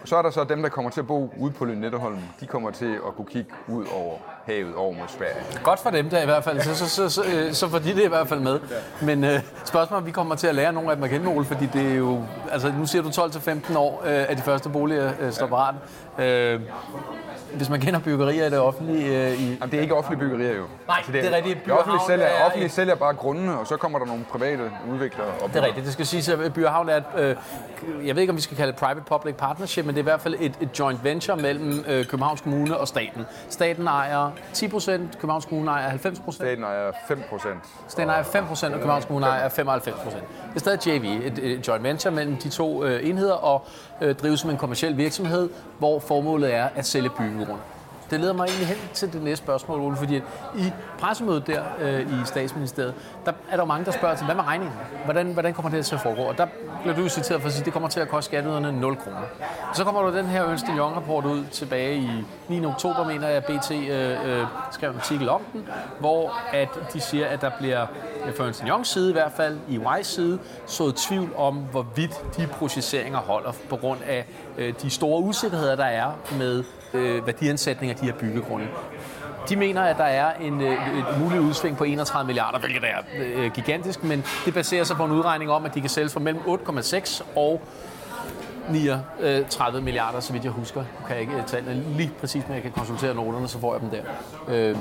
Og så er der så dem, der kommer til at bo ude på Lynetteholm. De kommer til at kunne kigge ud over havet over mod Sverige. Godt for dem der i hvert fald, så, så, så, så, øh, så får de det i hvert fald med. Men øh, spørgsmålet er, om vi kommer til at lære nogle af dem at kende, Ole, fordi det er jo, altså nu siger du 12-15 år, øh, at de første boliger øh, står parat. Øh, hvis man kender byggerier i det offentlige øh, i... Jamen, det er ikke offentlige byggerier jo. Nej, det er rigtigt. Det offentlige sælger, er offentlige sælger bare grundene, og så kommer der nogle private udviklere op. Det er rigtigt. Det skal siges, at Byhavn er et, øh, jeg ved ikke, om vi skal kalde det private-public partnership, men det er i hvert fald et, et joint venture mellem øh, Københavns Kommune og staten. Staten ejer 10 procent, Københavns Kommune ejer 90 procent. Staten ejer 5 procent. Staten ejer 5 procent, og Københavns Kommune ejer 95 procent. Det er stadig JV, et, et joint venture mellem de to øh, enheder, og øh, drives som en kommersiel virksomhed, hvor formålet er at sælge byggegrund. Det leder mig egentlig hen til det næste spørgsmål, Ole, fordi i pressemødet der øh, i statsministeriet, der er der mange, der spørger til, hvad med regningen? Hvordan, hvordan kommer det til at foregå? Og der bliver du citeret for at sige, at det kommer til at koste skatteyderne 0 kroner. Så kommer der den her Ernst Young-rapport ud tilbage i 9. oktober, mener jeg, at BT øh, øh, skrev en artikel om den, hvor at de siger, at der bliver øh, fra Ernst Youngs side i hvert fald, i Wise side, sået tvivl om, hvorvidt de processeringer holder på grund af øh, de store usikkerheder, der er med øh, værdiansætning af de her byggegrunde. De mener, at der er en, øh, et muligt udsving på 31 milliarder, hvilket er øh, gigantisk, men det baserer sig på en udregning om, at de kan sælges for mellem 8,6 og 39 milliarder, så vidt jeg husker. Nu kan jeg ikke øh, tallene lige præcis, men jeg kan konsultere noterne, så får jeg dem der. Øh,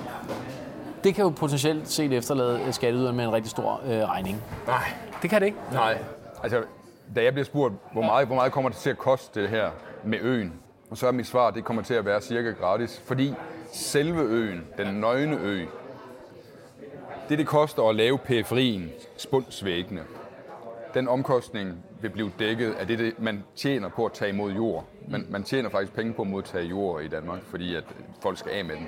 det kan jo potentielt set efterlade øh, skatteyderne med en rigtig stor øh, regning. Nej. Det kan det ikke. Nej. Altså, da jeg bliver spurgt, hvor meget, hvor meget kommer det til at koste det her med øen, og så er mit svar, det kommer til at være cirka gratis, fordi selve øen, den nøgne ø, det det koster at lave periferien, spundsvæggene, den omkostning vil blive dækket af det, det, man tjener på at tage imod jord. Man, man tjener faktisk penge på at modtage jord i Danmark, fordi at folk skal af med den.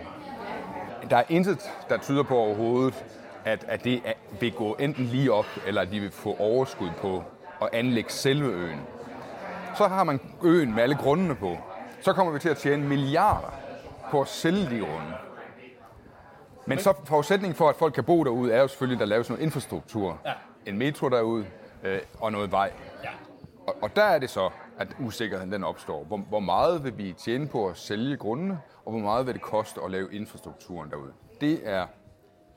Der er intet, der tyder på overhovedet, at, at det vil gå enten lige op, eller at de vil få overskud på at anlægge selve øen. Så har man øen med alle grundene på. Så kommer vi til at tjene milliarder på at sælge de grunde. Men så forudsætningen for, at folk kan bo derude, er jo selvfølgelig, at der laves noget infrastruktur. Ja. En metro derude øh, og noget vej. Ja. Og, og der er det så, at usikkerheden den opstår. Hvor, hvor meget vil vi tjene på at sælge grundene, og hvor meget vil det koste at lave infrastrukturen derude? Det er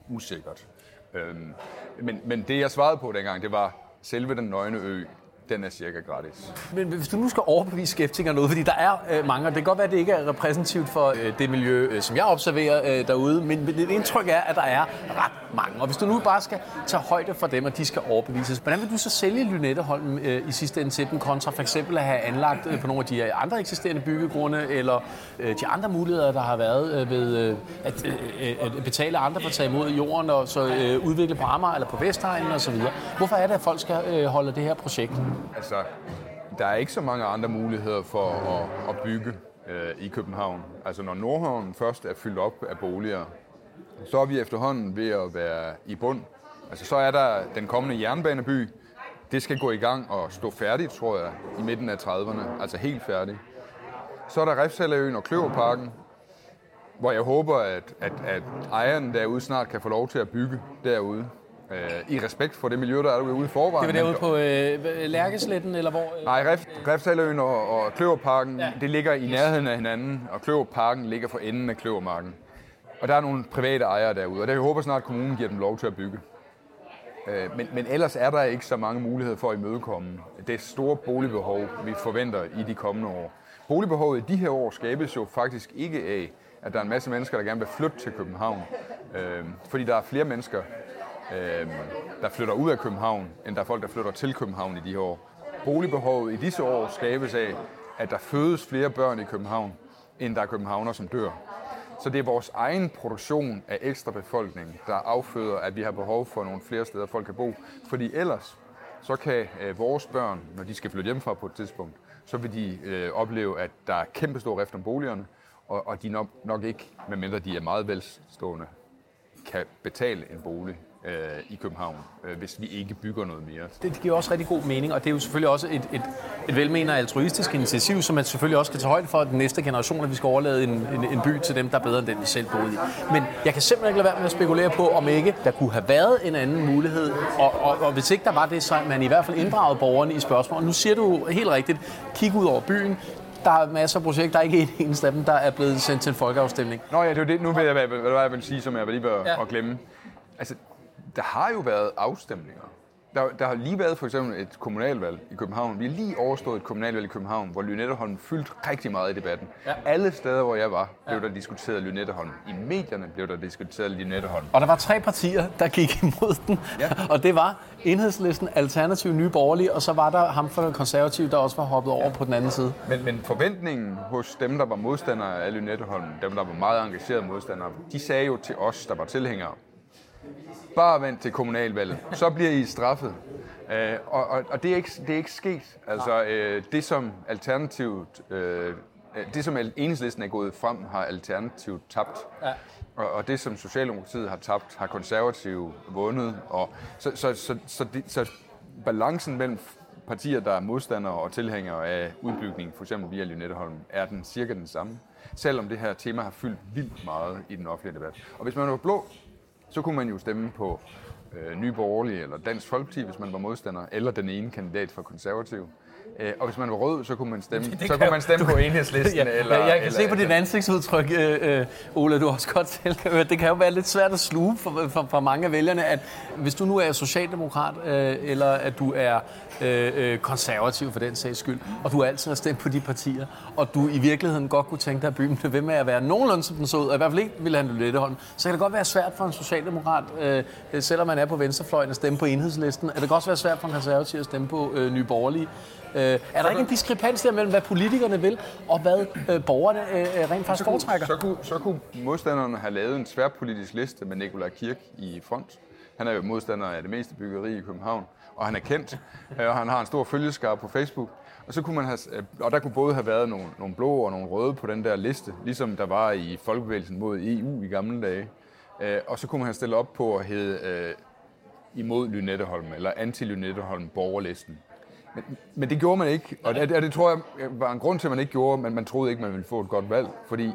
usikkert. Øhm, men, men det, jeg svarede på dengang, det var selve den nøgne ø den er cirka gratis. Men hvis du nu skal overbevise skeptikere noget, fordi der er øh, mange, og det kan godt være, at det ikke er repræsentativt for øh, det miljø, øh, som jeg observerer øh, derude, men mit indtryk er, at der er ret mange. Og hvis du nu bare skal tage højde for dem, og de skal overbevises, hvordan vil du så sælge Lynetteholm øh, i sidste ende til dem, kontra for eksempel at have anlagt øh, på nogle af de andre eksisterende byggegrunde, eller øh, de andre muligheder, der har været øh, ved øh, at, øh, øh, at betale andre for at tage imod jorden, og så øh, udvikle på Amager eller på Vestegnen osv. Hvorfor er det, at folk skal øh, holde det her projekt? Altså, der er ikke så mange andre muligheder for at, at bygge øh, i København. Altså, når Nordhavn først er fyldt op af boliger, så er vi efterhånden ved at være i bund. Altså, så er der den kommende jernbaneby. Det skal gå i gang og stå færdigt, tror jeg, i midten af 30'erne. Altså helt færdigt. Så er der Refshaleøen og Kløverparken, hvor jeg håber, at, at, at ejeren derude snart kan få lov til at bygge derude øh, i respekt for det miljø, der er derude i forvejen. Det var derude på øh, Lærkesletten, eller hvor? Øh? Nej, Ref, Refsaløen og, og Kløverparken, ja. det ligger i nærheden af hinanden, og Kløverparken ligger for enden af Kløvermarken. Og der er nogle private ejere derude, og det jeg håber snart, at kommunen giver dem lov til at bygge. Øh, men, men ellers er der ikke så mange muligheder for at imødekomme det store boligbehov, vi forventer i de kommende år. Boligbehovet i de her år skabes jo faktisk ikke af, at der er en masse mennesker, der gerne vil flytte til København. Øh, fordi der er flere mennesker, øh, der flytter ud af København, end der er folk, der flytter til København i de her år. Boligbehovet i disse år skabes af, at der fødes flere børn i København, end der er københavner, som dør. Så det er vores egen produktion af ekstra befolkning, der afføder, at vi har behov for nogle flere steder, folk kan bo. Fordi ellers, så kan øh, vores børn, når de skal flytte hjemmefra på et tidspunkt, så vil de øh, opleve, at der er kæmpe stor rift om boligerne, og, og de nok, nok ikke, medmindre de er meget velstående, kan betale en bolig øh, i København, øh, hvis vi ikke bygger noget mere. Det giver også rigtig god mening, og det er jo selvfølgelig også et, et, et velmenende altruistisk initiativ, som man selvfølgelig også skal tage højde for den næste generation, at vi skal overlade en, en, en by til dem, der er bedre end den, vi selv boede i. Men jeg kan simpelthen ikke lade være med at spekulere på, om ikke der kunne have været en anden mulighed, og, og, og hvis ikke der var det, så man i hvert fald inddraget borgerne i spørgsmålet. Nu siger du helt rigtigt, kig ud over byen, der er masser af projekter, der er ikke en eneste af dem, der er blevet sendt til en folkeafstemning. Nå ja, det er det. Nu ved jeg, hvad, hvad jeg vil sige, som jeg lige ved ja. at glemme. Altså, der har jo været afstemninger. Der, der har lige været for eksempel et kommunalvalg i København. Vi har lige overstået et kommunalvalg i København, hvor Lynetteholm fyldt rigtig meget i debatten. Ja. Alle steder, hvor jeg var, blev der diskuteret Lynetteholm. I medierne blev der diskuteret Lynetteholm. Og der var tre partier, der gik imod den. Ja. Og det var Enhedslisten, Alternativ, Nye Borgerlige, og så var der ham for konservativ, der også var hoppet over ja. på den anden side. Men, men forventningen hos dem, der var modstandere af Lynetteholm, dem, der var meget engagerede modstandere, de sagde jo til os, der var tilhængere, bare vent til kommunalvalget, så bliver I straffet. Øh, og, og, og det, er ikke, det er ikke sket. Altså, øh, det som alternativt, øh, det som enhedslisten er gået frem, har alternativt tabt. Ja. Og, og det som Socialdemokratiet har tabt, har konservative vundet. Og, så, så, så, så, det, så balancen mellem partier, der er modstandere og tilhængere af udbygning, for eksempel via Lynetteholm, er den cirka den samme. Selvom det her tema har fyldt vildt meget i den offentlige debat. Og hvis man var blå, så kunne man jo stemme på øh, Nye Borgerlige eller Dansk Folkeparti, hvis man var modstander, eller den ene kandidat for konservativ. Øh, og hvis man var rød, så kunne man stemme, det, det så kunne man stemme du, på enhedslisten. Ja, eller, jeg kan eller, se på dit ansigtsudtryk, øh, øh, Ola, du også godt selv Det kan jo være lidt svært at sluge for, for, for mange af vælgerne, at hvis du nu er socialdemokrat, øh, eller at du er øh, øh, konservativ for den sags skyld, og du altid har stemt på de partier, og du i virkeligheden godt kunne tænke dig, at byen blev ved med at være nogenlunde som den så ud, og i hvert fald ikke ville have Lynetteholm, så kan det godt være svært for en socialdemokrat, øh, selvom man er på venstrefløjen, at stemme på enhedslisten. Er det kan også være svært for en konservativ at stemme på øh, Nye Borgerlige. Øh, er der ikke en diskrepans der mellem, hvad politikerne vil, og hvad øh, borgerne øh, rent faktisk foretrækker? Så kunne, så kunne modstanderne have lavet en sværpolitisk liste med Nikolaj Kirk i front. Han er jo modstander af det meste byggeri i København, og han er kendt, øh, og han har en stor følgeskar på Facebook. Og, så kunne man have, øh, og der kunne både have været nogle, nogle blå og nogle røde på den der liste, ligesom der var i Folkebevægelsen mod EU i gamle dage. Øh, og så kunne man have stillet op på at hedde imod Lynetteholm, eller anti-Lynetteholm borgerlisten. Men, men det gjorde man ikke, og det, og det tror jeg øh, var en grund til, at man ikke gjorde, men man troede ikke, man ville få et godt valg, fordi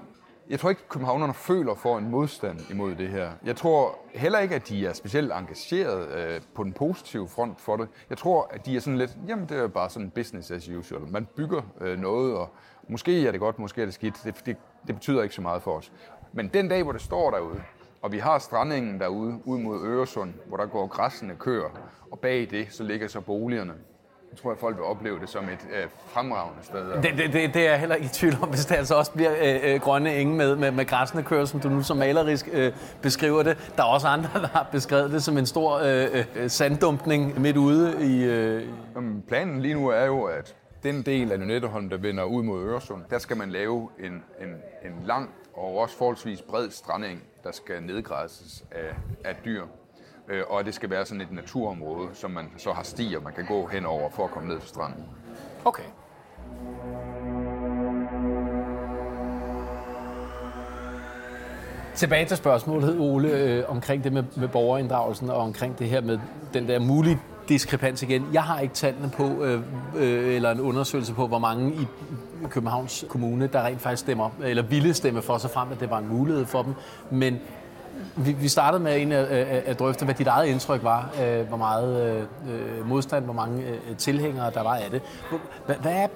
jeg tror ikke, at københavnerne føler for en modstand imod det her. Jeg tror heller ikke, at de er specielt engageret øh, på den positive front for det. Jeg tror, at de er sådan lidt, jamen det er bare sådan business as usual. Man bygger øh, noget, og måske er det godt, måske er det skidt. Det, det, det betyder ikke så meget for os. Men den dag, hvor det står derude, og vi har strandingen derude, ud mod Øresund, hvor der går græssende køer, og bag det, så ligger så boligerne. Jeg tror, at folk vil opleve det som et øh, fremragende sted. Det, det, det, det er jeg heller ikke i tvivl om, hvis det altså også bliver øh, øh, grønne enge med, med, med græsne køer, som du nu så malerisk øh, beskriver det. Der er også andre, der har beskrevet det som en stor øh, øh, sanddumpning midt ude i... Øh... Jamen, planen lige nu er jo, at den del af Nynetteholm, der vender ud mod Øresund, der skal man lave en, en, en lang og også forholdsvis bred strandeng, der skal nedgræsses af, af dyr øh, og at det skal være sådan et naturområde, som man så har stier, man kan gå henover for at komme ned til stranden. Okay. Tilbage til spørgsmålet, Ole, øh, omkring det med, med borgerinddragelsen og omkring det her med den der mulige diskrepans igen. Jeg har ikke tallene på, øh, øh, eller en undersøgelse på, hvor mange i Københavns Kommune, der rent faktisk stemmer, eller ville stemme for sig frem, at det var en mulighed for dem. Men vi, vi startede med en at, at drøfte, hvad dit eget indtryk var, øh, hvor meget øh, øh modstand, hvor mange øh, tilhængere der var af det. Hvad, hvad er,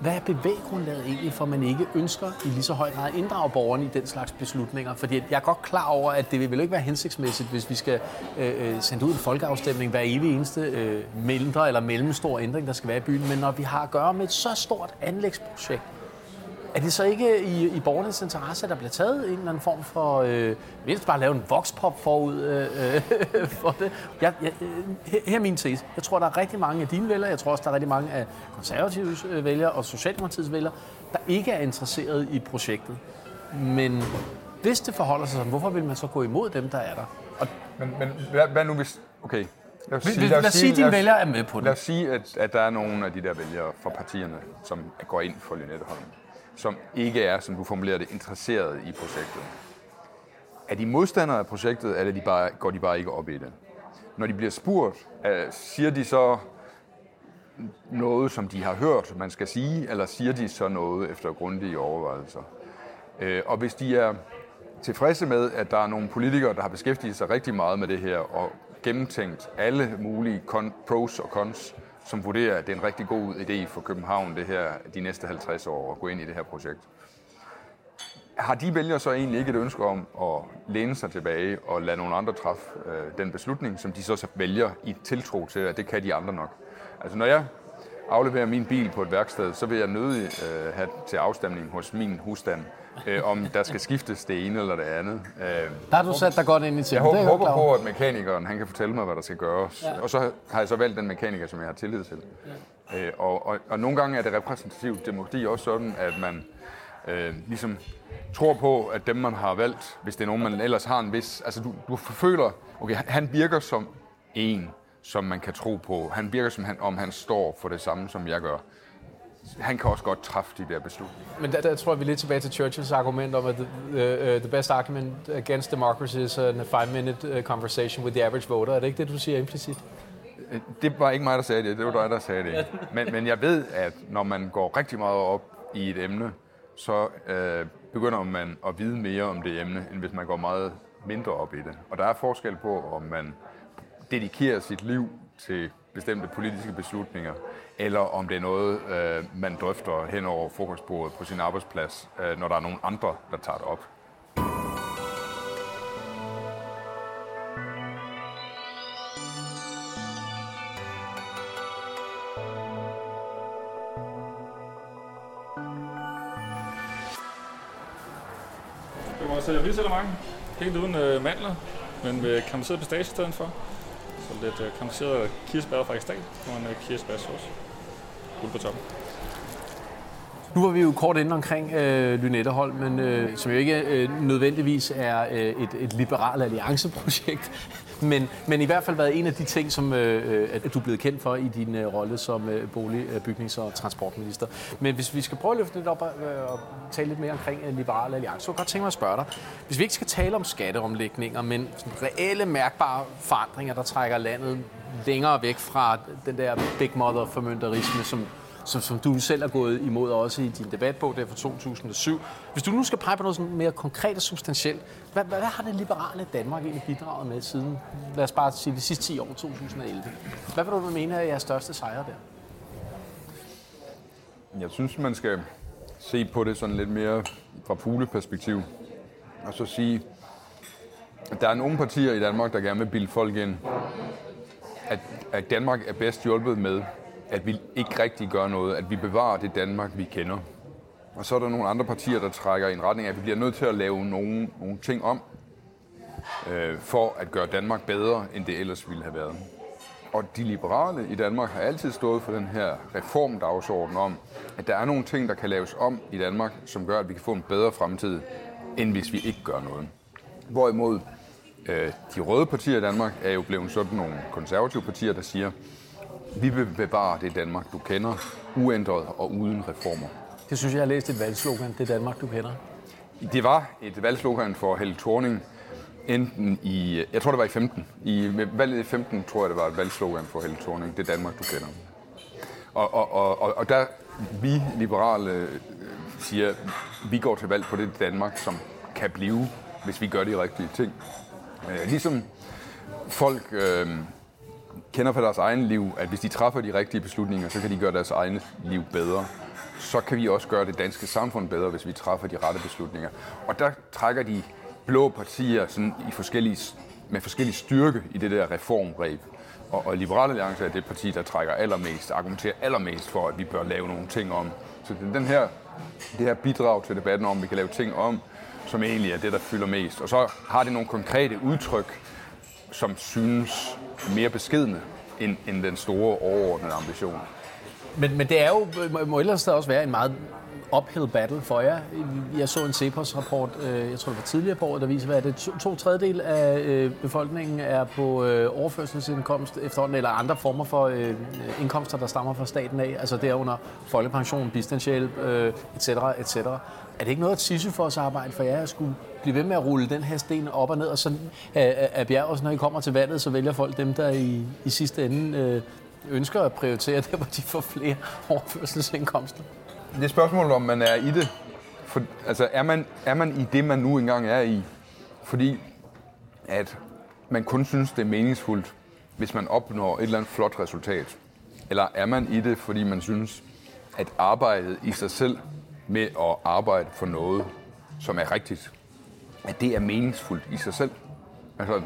hvad er bevæggrundlaget egentlig for, at man ikke ønsker i lige så høj grad at inddrage borgerne i den slags beslutninger? Fordi jeg er godt klar over, at det vil ikke være hensigtsmæssigt, hvis vi skal øh, øh, sende ud en folkeafstemning hver evig eneste øh, mindre eller mellemstor ændring, der skal være i byen. Men når vi har at gøre med et så stort anlægsprojekt, er det så ikke i, i borgernes interesse, at der bliver taget en eller anden form for, øh, mindst bare lave en voxpop forud øh, øh, for det? Jeg, jeg, her, her er min tese. Jeg tror, der er rigtig mange af dine vælgere, jeg tror også, der er rigtig mange af konservatives øh, vælgere og Socialdemokratiets vælgere, der ikke er interesseret i projektet. Men hvis det forholder sig sådan, hvorfor vil man så gå imod dem, der er der? Og, men, men hvad, hvad nu hvis... Okay, Lad os sige, lad os sige at dine vælgere er med på det. Lad os sige, at, at der er nogle af de der vælgere fra partierne, som går ind for Lynetteholm som ikke er, som du formulerer det, interesseret i projektet. Er de modstandere af projektet, eller de bare, går de bare ikke op i det? Når de bliver spurgt, øh, siger de så noget, som de har hørt, man skal sige, eller siger de så noget efter grundige overvejelser? Øh, og hvis de er tilfredse med, at der er nogle politikere, der har beskæftiget sig rigtig meget med det her, og gennemtænkt alle mulige pros og cons, som vurderer, at det er en rigtig god idé for København det her, de næste 50 år at gå ind i det her projekt. Har de vælger så egentlig ikke et ønske om at læne sig tilbage og lade nogle andre træffe øh, den beslutning, som de så vælger i tiltro til, at det kan de andre nok? Altså når jeg afleverer min bil på et værksted, så vil jeg nødig øh, have til afstemning hos min husstand, øh, om der skal skiftes det ene eller det andet. Øh, der har du sat dig godt ind i til. Jeg håber, det håber på, at mekanikeren han kan fortælle mig, hvad der skal gøres. Ja. Og så har jeg så valgt den mekaniker, som jeg har tillid til. Ja. Øh, og, og, og nogle gange er det repræsentativt demokrati også sådan, at man øh, ligesom tror på, at dem, man har valgt, hvis det er nogen, man ellers har en vis... Altså, du, du føler, okay, han virker som en, som man kan tro på. Han virker som, han, om han står for det samme, som jeg gør han kan også godt træffe de der beslutninger. Men der, der tror jeg, vi er lidt tilbage til Churchills argument om, at the, uh, the best argument against democracy is a five-minute uh, conversation with the average voter. Er det ikke det, du siger implicit? Øh, det var ikke mig, der sagde det. Det var dig, der sagde det. Men, men jeg ved, at når man går rigtig meget op i et emne, så øh, begynder man at vide mere om det emne, end hvis man går meget mindre op i det. Og der er forskel på, om man dedikerer sit liv til bestemte politiske beslutninger, eller om det er noget, øh, man drøfter hen over frokostbordet på sin arbejdsplads, øh, når der er nogen andre, der tager det op. Det var så øh, mange. helt uden øh, mandler, men øh, med karamelliseret pistache i stedet for. Så lidt øh, karamelliseret kirsebær fra ekstat og en øh, kirsebærsauce. Guld på toppen. Nu var vi jo kort inde omkring øh, Lynettehold, men øh, som jo ikke øh, nødvendigvis er øh, et, et liberal allianceprojekt, men, men i hvert fald været en af de ting, som øh, øh, at du er blevet kendt for i din øh, rolle som øh, bolig-, øh, bygnings- og transportminister. Men hvis vi skal prøve at løfte lidt op og, øh, og tale lidt mere omkring øh, liberal alliance, så kunne jeg godt tænke mig at spørge dig. Hvis vi ikke skal tale om skatteomlægninger, men sådan reelle mærkbare forandringer, der trækker landet længere væk fra den der big mother formynderisme, som som, som du selv er gået imod også i din debatbog der fra 2007. Hvis du nu skal pege på noget sådan mere konkret og substantielt, hvad, hvad, hvad har det liberale Danmark egentlig bidraget med siden, lad os bare sige, de sidste 10 år, 2011? Hvad vil du mene er jeres største sejre der? Jeg synes, man skal se på det sådan lidt mere fra fugleperspektiv. Og så sige, at der er nogle partier i Danmark, der gerne vil bilde folk ind, at, at Danmark er bedst hjulpet med, at vi ikke rigtig gør noget, at vi bevarer det Danmark, vi kender. Og så er der nogle andre partier, der trækker i en retning af, at vi bliver nødt til at lave nogle, nogle ting om, øh, for at gøre Danmark bedre, end det ellers ville have været. Og de liberale i Danmark har altid stået for den her reformdagsorden om, at der er nogle ting, der kan laves om i Danmark, som gør, at vi kan få en bedre fremtid, end hvis vi ikke gør noget. Hvorimod øh, de røde partier i Danmark er jo blevet sådan nogle konservative partier, der siger, vi vil bevare det Danmark, du kender, uændret og uden reformer. Det synes jeg, jeg har læst et valgslogan, det Danmark, du kender. Det var et valgslogan for Helle Thorning, enten i, jeg tror det var i 15. I valget i 15 tror jeg, det var et valgslogan for Helle Thorning, det Danmark, du kender. Og, og, og, og, og der, vi liberale øh, siger, vi går til valg på det Danmark, som kan blive, hvis vi gør de rigtige ting. Øh, ligesom folk øh, kender fra deres egen liv, at hvis de træffer de rigtige beslutninger, så kan de gøre deres egne liv bedre. Så kan vi også gøre det danske samfund bedre, hvis vi træffer de rette beslutninger. Og der trækker de blå partier sådan i forskellige, med forskellig styrke i det der reformreb. Og, og Liberale Alliance er det parti, der trækker allermest, argumenterer allermest for, at vi bør lave nogle ting om. Så den her, det her bidrag til debatten om, at vi kan lave ting om, som egentlig er det, der fylder mest. Og så har det nogle konkrete udtryk, som synes mere beskidende end, end den store overordnede ambition. Men, men det er jo, må ellers også være en meget uphill battle for jer. Jeg så en CEPOS-rapport, øh, jeg tror det var tidligere på året, der viser, at det to, to tredjedel af øh, befolkningen er på øh, overførselsindkomst efterhånden, eller andre former for indkomster, der stammer fra staten af. Altså derunder folkepension, bistandshjælp, etc. etc. Er det ikke noget at for os arbejde for jer at skulle blive ved med at rulle den her sten op og ned, og så øh, øh, af, af bjerget, når I kommer til valget, så vælger folk dem, der i, i sidste ende øh, ønsker at prioritere der, hvor de får flere overførselsindkomster? Det er spørgsmålet, om man er i det. For, altså, er man, er man i det, man nu engang er i? Fordi at man kun synes, det er meningsfuldt, hvis man opnår et eller andet flot resultat. Eller er man i det, fordi man synes, at arbejdet i sig selv med at arbejde for noget, som er rigtigt, at det er meningsfuldt i sig selv. Altså,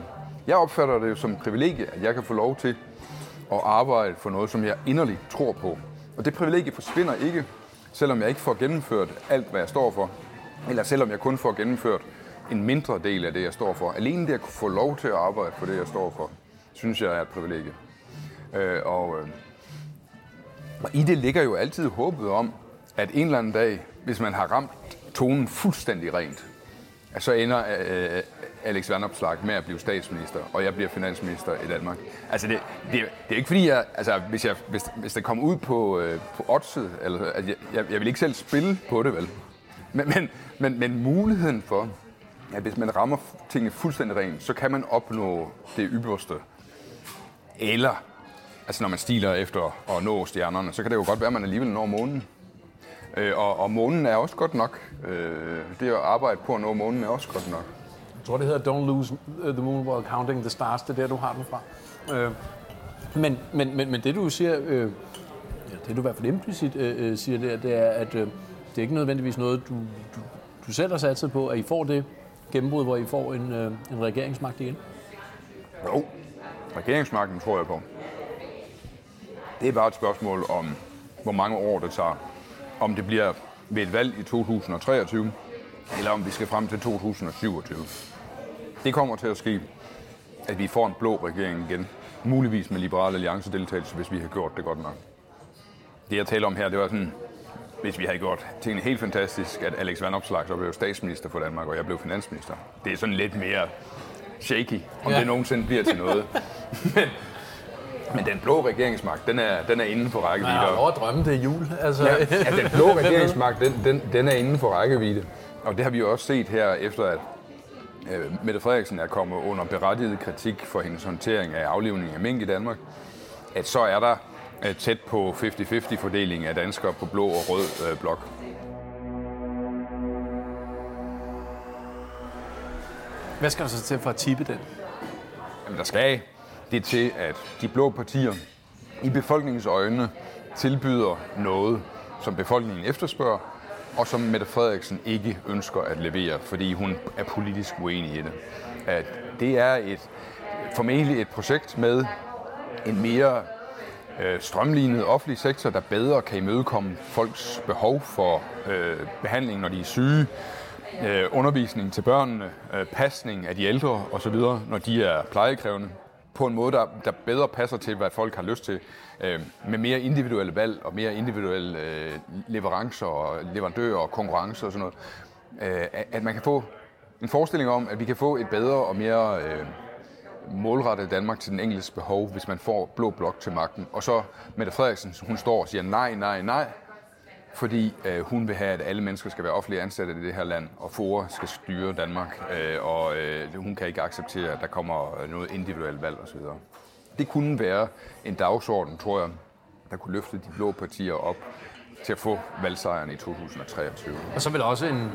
jeg opfatter det som et privilegie, at jeg kan få lov til at arbejde for noget, som jeg inderligt tror på. Og det privilegie forsvinder ikke, selvom jeg ikke får gennemført alt, hvad jeg står for, eller selvom jeg kun får gennemført en mindre del af det, jeg står for. Alene det at kunne få lov til at arbejde for det, jeg står for, synes jeg er et privilegie. Øh, og, øh, og i det ligger jo altid håbet om, at en eller anden dag, hvis man har ramt tonen fuldstændig rent, så ender øh, Alex Vandopslag med at blive statsminister, og jeg bliver finansminister i Danmark. Altså, det, det, det er ikke fordi, jeg, altså, hvis, jeg, hvis, hvis det kommer ud på, øh, på oddset, eller, altså, jeg, jeg vil ikke selv spille på det, vel? Men, men, men, men muligheden for, at hvis man rammer tingene fuldstændig rent, så kan man opnå det ypperste. Eller, altså når man stiler efter at nå stjernerne, så kan det jo godt være, at man alligevel når månen. Øh, og, og månen er også godt nok. Øh, det at arbejde på at nå månen er også godt nok. Jeg tror, det hedder Don't Lose the Moon While Counting the Stars. Det er der, du har den fra. Øh, men, men, men, men det, du siger, øh, ja, det du i hvert fald implicit øh, øh, siger der, det er, at øh, det er ikke nødvendigvis noget, du, du, du selv har sat sig på, at I får det gennembrud, hvor I får en, øh, en regeringsmagt igen? Jo, regeringsmagten tror jeg på. Det er bare et spørgsmål om, hvor mange år det tager om det bliver ved et valg i 2023, eller om vi skal frem til 2027. Det kommer til at ske, at vi får en blå regering igen. Muligvis med liberale alliance deltagelse, hvis vi har gjort det godt nok. Det jeg taler om her, det var sådan hvis vi havde gjort tingene helt fantastisk, at Alex Vanopslag så blev statsminister for Danmark, og jeg blev finansminister. Det er sådan lidt mere shaky, om Ja. det nogensinde bliver til noget. men, den blå regeringsmagt, den er, den er inden for Man rækkevidde. har lov at drømme, det er jul. Altså, Ja, ja, den blå regeringsmagt, den, den, den er inden for rækkevidde. Og det har vi jo også set her, efter at øh, Mette Frederiksen er kommet under berettiget kritik for hendes håndtering af aflivning af mink i Danmark, at så er der øh, tæt på 50-50 fordeling af danskere på blå og rød øh, blok. Hvad skal der så til for at tippe den? Jamen, der skal det til, at de blå partier i befolkningens øjne tilbyder noget, som befolkningen efterspørger, og som Mette Frederiksen ikke ønsker at levere, fordi hun er politisk uenig i det. At det er et, formentlig et projekt med en mere øh, strømlignet offentlig sektor, der bedre kan imødekomme folks behov for øh, behandling, når de er syge, øh, undervisning til børnene, øh, pasning af de ældre osv., når de er plejekrævende, på en måde, der, der bedre passer til, hvad folk har lyst til, øh, med mere individuelle valg og mere individuelle øh, leverancer og leverandører og konkurrence og sådan noget. Øh, at- man kan få en forestilling om, at vi kan få et bedre og mere øh, målrettet Danmark til den enkeltes behov, hvis man får blå blok til magten. Og så Mette Frederiksen, hun står og siger nej, nej, nej, fordi øh, hun vil have, at alle mennesker skal være offentlige ansatte i det her land, og FOA skal styre Danmark, øh, og øh, hun kan ikke acceptere, at der kommer øh, noget individuelt valg osv. Det kunne være en dagsorden, tror jeg, der kunne løfte de blå partier op til at få valgsejren i 2023. Og så vel også en,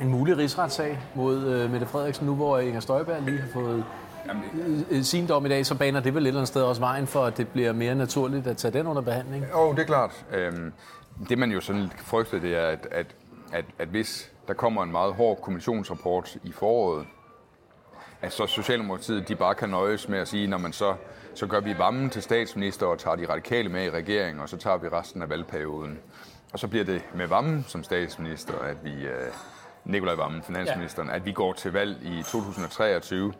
en mulig rigsretssag mod øh, Mette Frederiksen, nu hvor Inger Støjberg lige har fået øh, sin dom i dag, så baner det vel et eller andet sted også vejen for, at det bliver mere naturligt at tage den under behandling. Jo, det er klart. Øhm, det man jo sådan lidt frygter, det er, at, at, at, at hvis der kommer en meget hård kommissionsrapport i foråret, at så Socialdemokratiet de bare kan nøjes med at sige, når man så, så gør vi vammen til statsminister og tager de radikale med i regeringen, og så tager vi resten af valgperioden. Og så bliver det med Vammen som statsminister, at vi, øh, Nikolaj Vammen, finansministeren, at vi går til valg i 2023.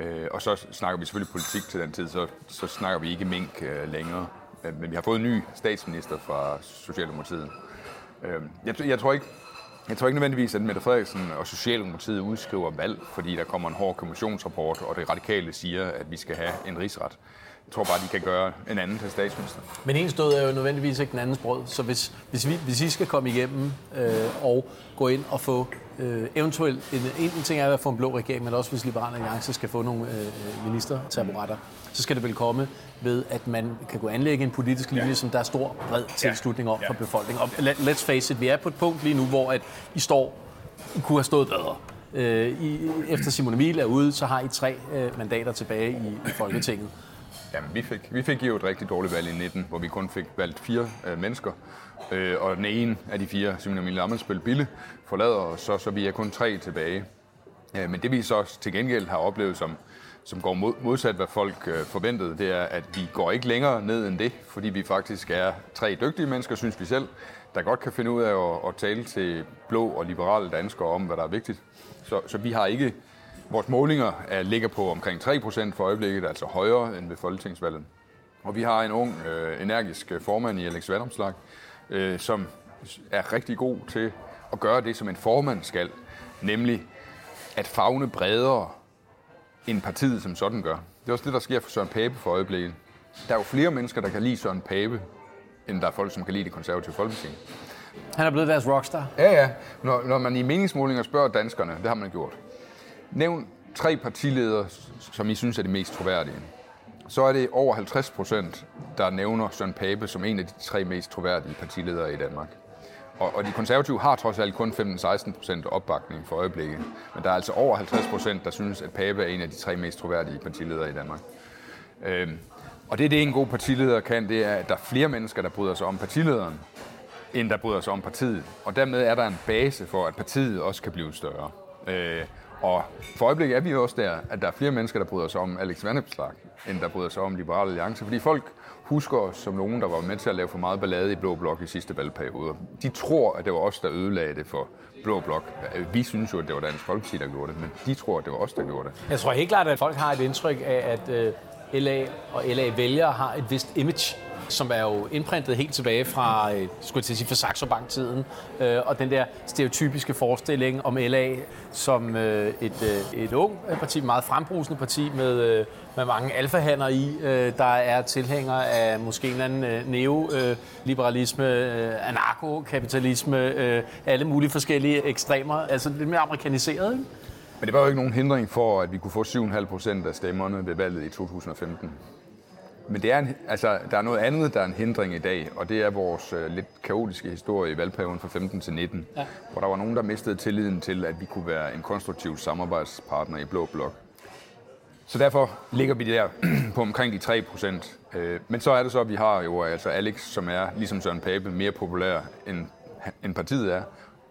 Øh, og så snakker vi selvfølgelig politik til den tid, så, så snakker vi ikke mink øh, længere. Øh, men vi har fået en ny statsminister fra Socialdemokratiet. Øh, jeg, jeg tror ikke, jeg tror ikke nødvendigvis, at Mette Frederiksen og Socialdemokratiet udskriver valg, fordi der kommer en hård kommissionsrapport, og det radikale siger, at vi skal have en rigsret. Jeg tror bare, de kan gøre en anden til statsminister. Men en stod er jo nødvendigvis ikke den andens brød, så hvis, hvis, vi, hvis I skal komme igennem øh, og gå ind og få øh, eventuelt, en, en ting er at få en blå regering, men også hvis Liberale Alliance skal få nogle øh, øh ministertaburetter, så skal det vel komme ved, at man kan gå anlægge en politisk linje, som der er stor, bred tilslutning om fra befolkningen. Og let, let's face it, vi er på et punkt lige nu, hvor at I står, I kunne have stået bedre. Øh, I, efter Simone Emil er ude, så har I tre øh, mandater tilbage i, i Folketinget. Jamen, vi fik, vi fik jo et rigtig dårligt valg i 19, hvor vi kun fik valgt fire øh, mennesker. Øh, og den ene af de fire, Simon Emil Amelsbøl Bille, forlader os, så, så vi er kun tre tilbage. Øh, men det vi så til gengæld har oplevet, som, som går mod, modsat hvad folk øh, forventede, det er, at vi går ikke længere ned end det, fordi vi faktisk er tre dygtige mennesker, synes vi selv, der godt kan finde ud af at, at tale til blå og liberale danskere om, hvad der er vigtigt. Så, så vi har ikke Vores målinger er, ligger på omkring 3% for øjeblikket, altså højere end ved folketingsvalget. Og vi har en ung, øh, energisk øh, formand i Alex Vandomslag, øh, som er rigtig god til at gøre det, som en formand skal, nemlig at fagne bredere end partiet som sådan gør. Det er også det, der sker for Søren Pape for øjeblikket. Der er jo flere mennesker, der kan lide Søren Pape, end der er folk, som kan lide det konservative folketing. Han er blevet deres rockstar. Ja, ja. Når, når man i meningsmålinger spørger danskerne, det har man gjort. Nævn tre partiledere, som I synes er de mest troværdige. Så er det over 50 procent, der nævner Søren Pape som en af de tre mest troværdige partiledere i Danmark. Og, og de konservative har trods alt kun 15-16 procent opbakning for øjeblikket. Men der er altså over 50 procent, der synes, at Pape er en af de tre mest troværdige partiledere i Danmark. Øhm, og det, det en god partileder kan, det er, at der er flere mennesker, der bryder sig om partilederen, end der bryder sig om partiet. Og dermed er der en base for, at partiet også kan blive større. Øh, og for øjeblikket er vi også der, at der er flere mennesker, der bryder sig om Alex Vanopslag, end der bryder sig om Liberale Alliance. Fordi folk husker os som nogen, der var med til at lave for meget ballade i Blå Blok i sidste valgperiode. De tror, at det var os, der ødelagde det for Blå Blok. Vi synes jo, at det var Dansk Folkeparti, der gjorde det, men de tror, at det var os, der gjorde det. Jeg tror helt klart, at folk har et indtryk af, at øh, LA og LA-vælgere har et vist image som er jo indprintet helt tilbage fra, øh, skulle jeg til at sige, fra Saxo Bank-tiden, øh, og den der stereotypiske forestilling om LA som øh, et, øh, et ung parti, meget frembrusende parti med, øh, med mange alfahander i, øh, der er tilhængere af måske en eller anden øh, neoliberalisme, øh, anarkokapitalisme, øh, alle mulige forskellige ekstremer, altså lidt mere amerikaniseret, ikke? Men det var jo ikke nogen hindring for, at vi kunne få 7,5 procent af stemmerne ved valget i 2015. Men det er en, altså, der er noget andet, der er en hindring i dag, og det er vores uh, lidt kaotiske historie i valgperioden fra 15 til 19, ja. hvor der var nogen, der mistede tilliden til, at vi kunne være en konstruktiv samarbejdspartner i Blå Blok. Så derfor ligger vi der på omkring de 3 procent. Øh, men så er det så, at vi har jo altså Alex, som er, ligesom Søren Pape, mere populær end, end partiet er,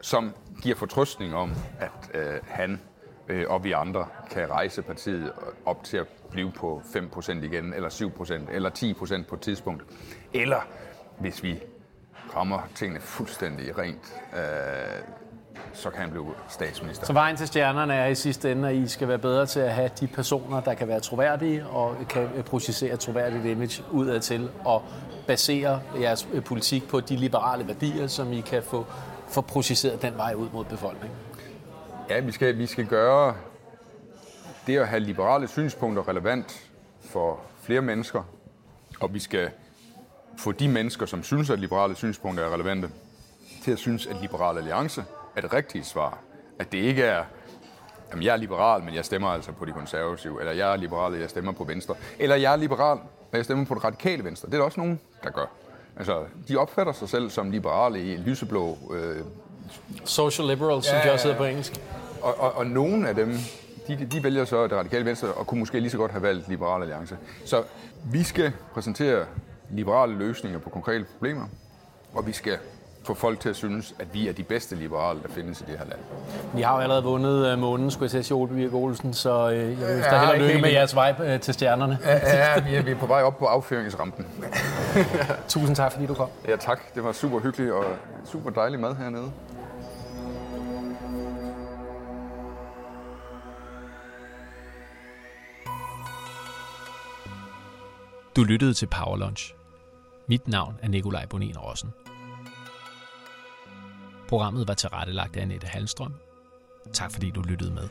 som giver fortrøstning om, at øh, han øh, og vi andre kan rejse partiet op til at blive på 5% igen, eller 7%, eller 10% på et tidspunkt. Eller hvis vi rammer tingene fuldstændig rent, øh, så kan han blive statsminister. Så vejen til stjernerne er i sidste ende, at I skal være bedre til at have de personer, der kan være troværdige og kan øh, projicere troværdigt image udad til og basere jeres øh, politik på de liberale værdier, som I kan få, få processeret den vej ud mod befolkningen. Ja, vi skal, vi skal gøre det at have liberale synspunkter relevant for flere mennesker, og vi skal få de mennesker, som synes, at liberale synspunkter er relevante, til at synes, at Liberal Alliance er det rigtige svar. At det ikke er, jamen jeg er liberal, men jeg stemmer altså på de konservative, eller jeg er liberal, og jeg stemmer på venstre, eller jeg er liberal, men jeg stemmer på det radikale venstre. Det er der også nogen, der gør. Altså, de opfatter sig selv som liberale i lyseblå... Øh, Social liberals, ja, som de også hedder på engelsk. Og, og, og nogle af dem, de, de vælger så det radikale venstre, og kunne måske lige så godt have valgt Liberal Alliance. Så vi skal præsentere liberale løsninger på konkrete problemer, og vi skal få folk til at synes, at vi er de bedste liberale, der findes i det her land. Vi har jo allerede vundet uh, månen, skulle jeg sige, Ole Birk Olsen, så uh, jeg vil ja, held og lykke med jeres vej uh, til stjernerne. Ja, ja vi, er, vi er på vej op på affyringsrampen. Tusind tak, fordi du kom. Ja, tak. Det var super hyggeligt og super dejlig mad hernede. Du lyttede til Power Lunch. Mit navn er Nikolaj Bonin Rossen. Programmet var tilrettelagt af Annette Halstrøm. Tak fordi du lyttede med.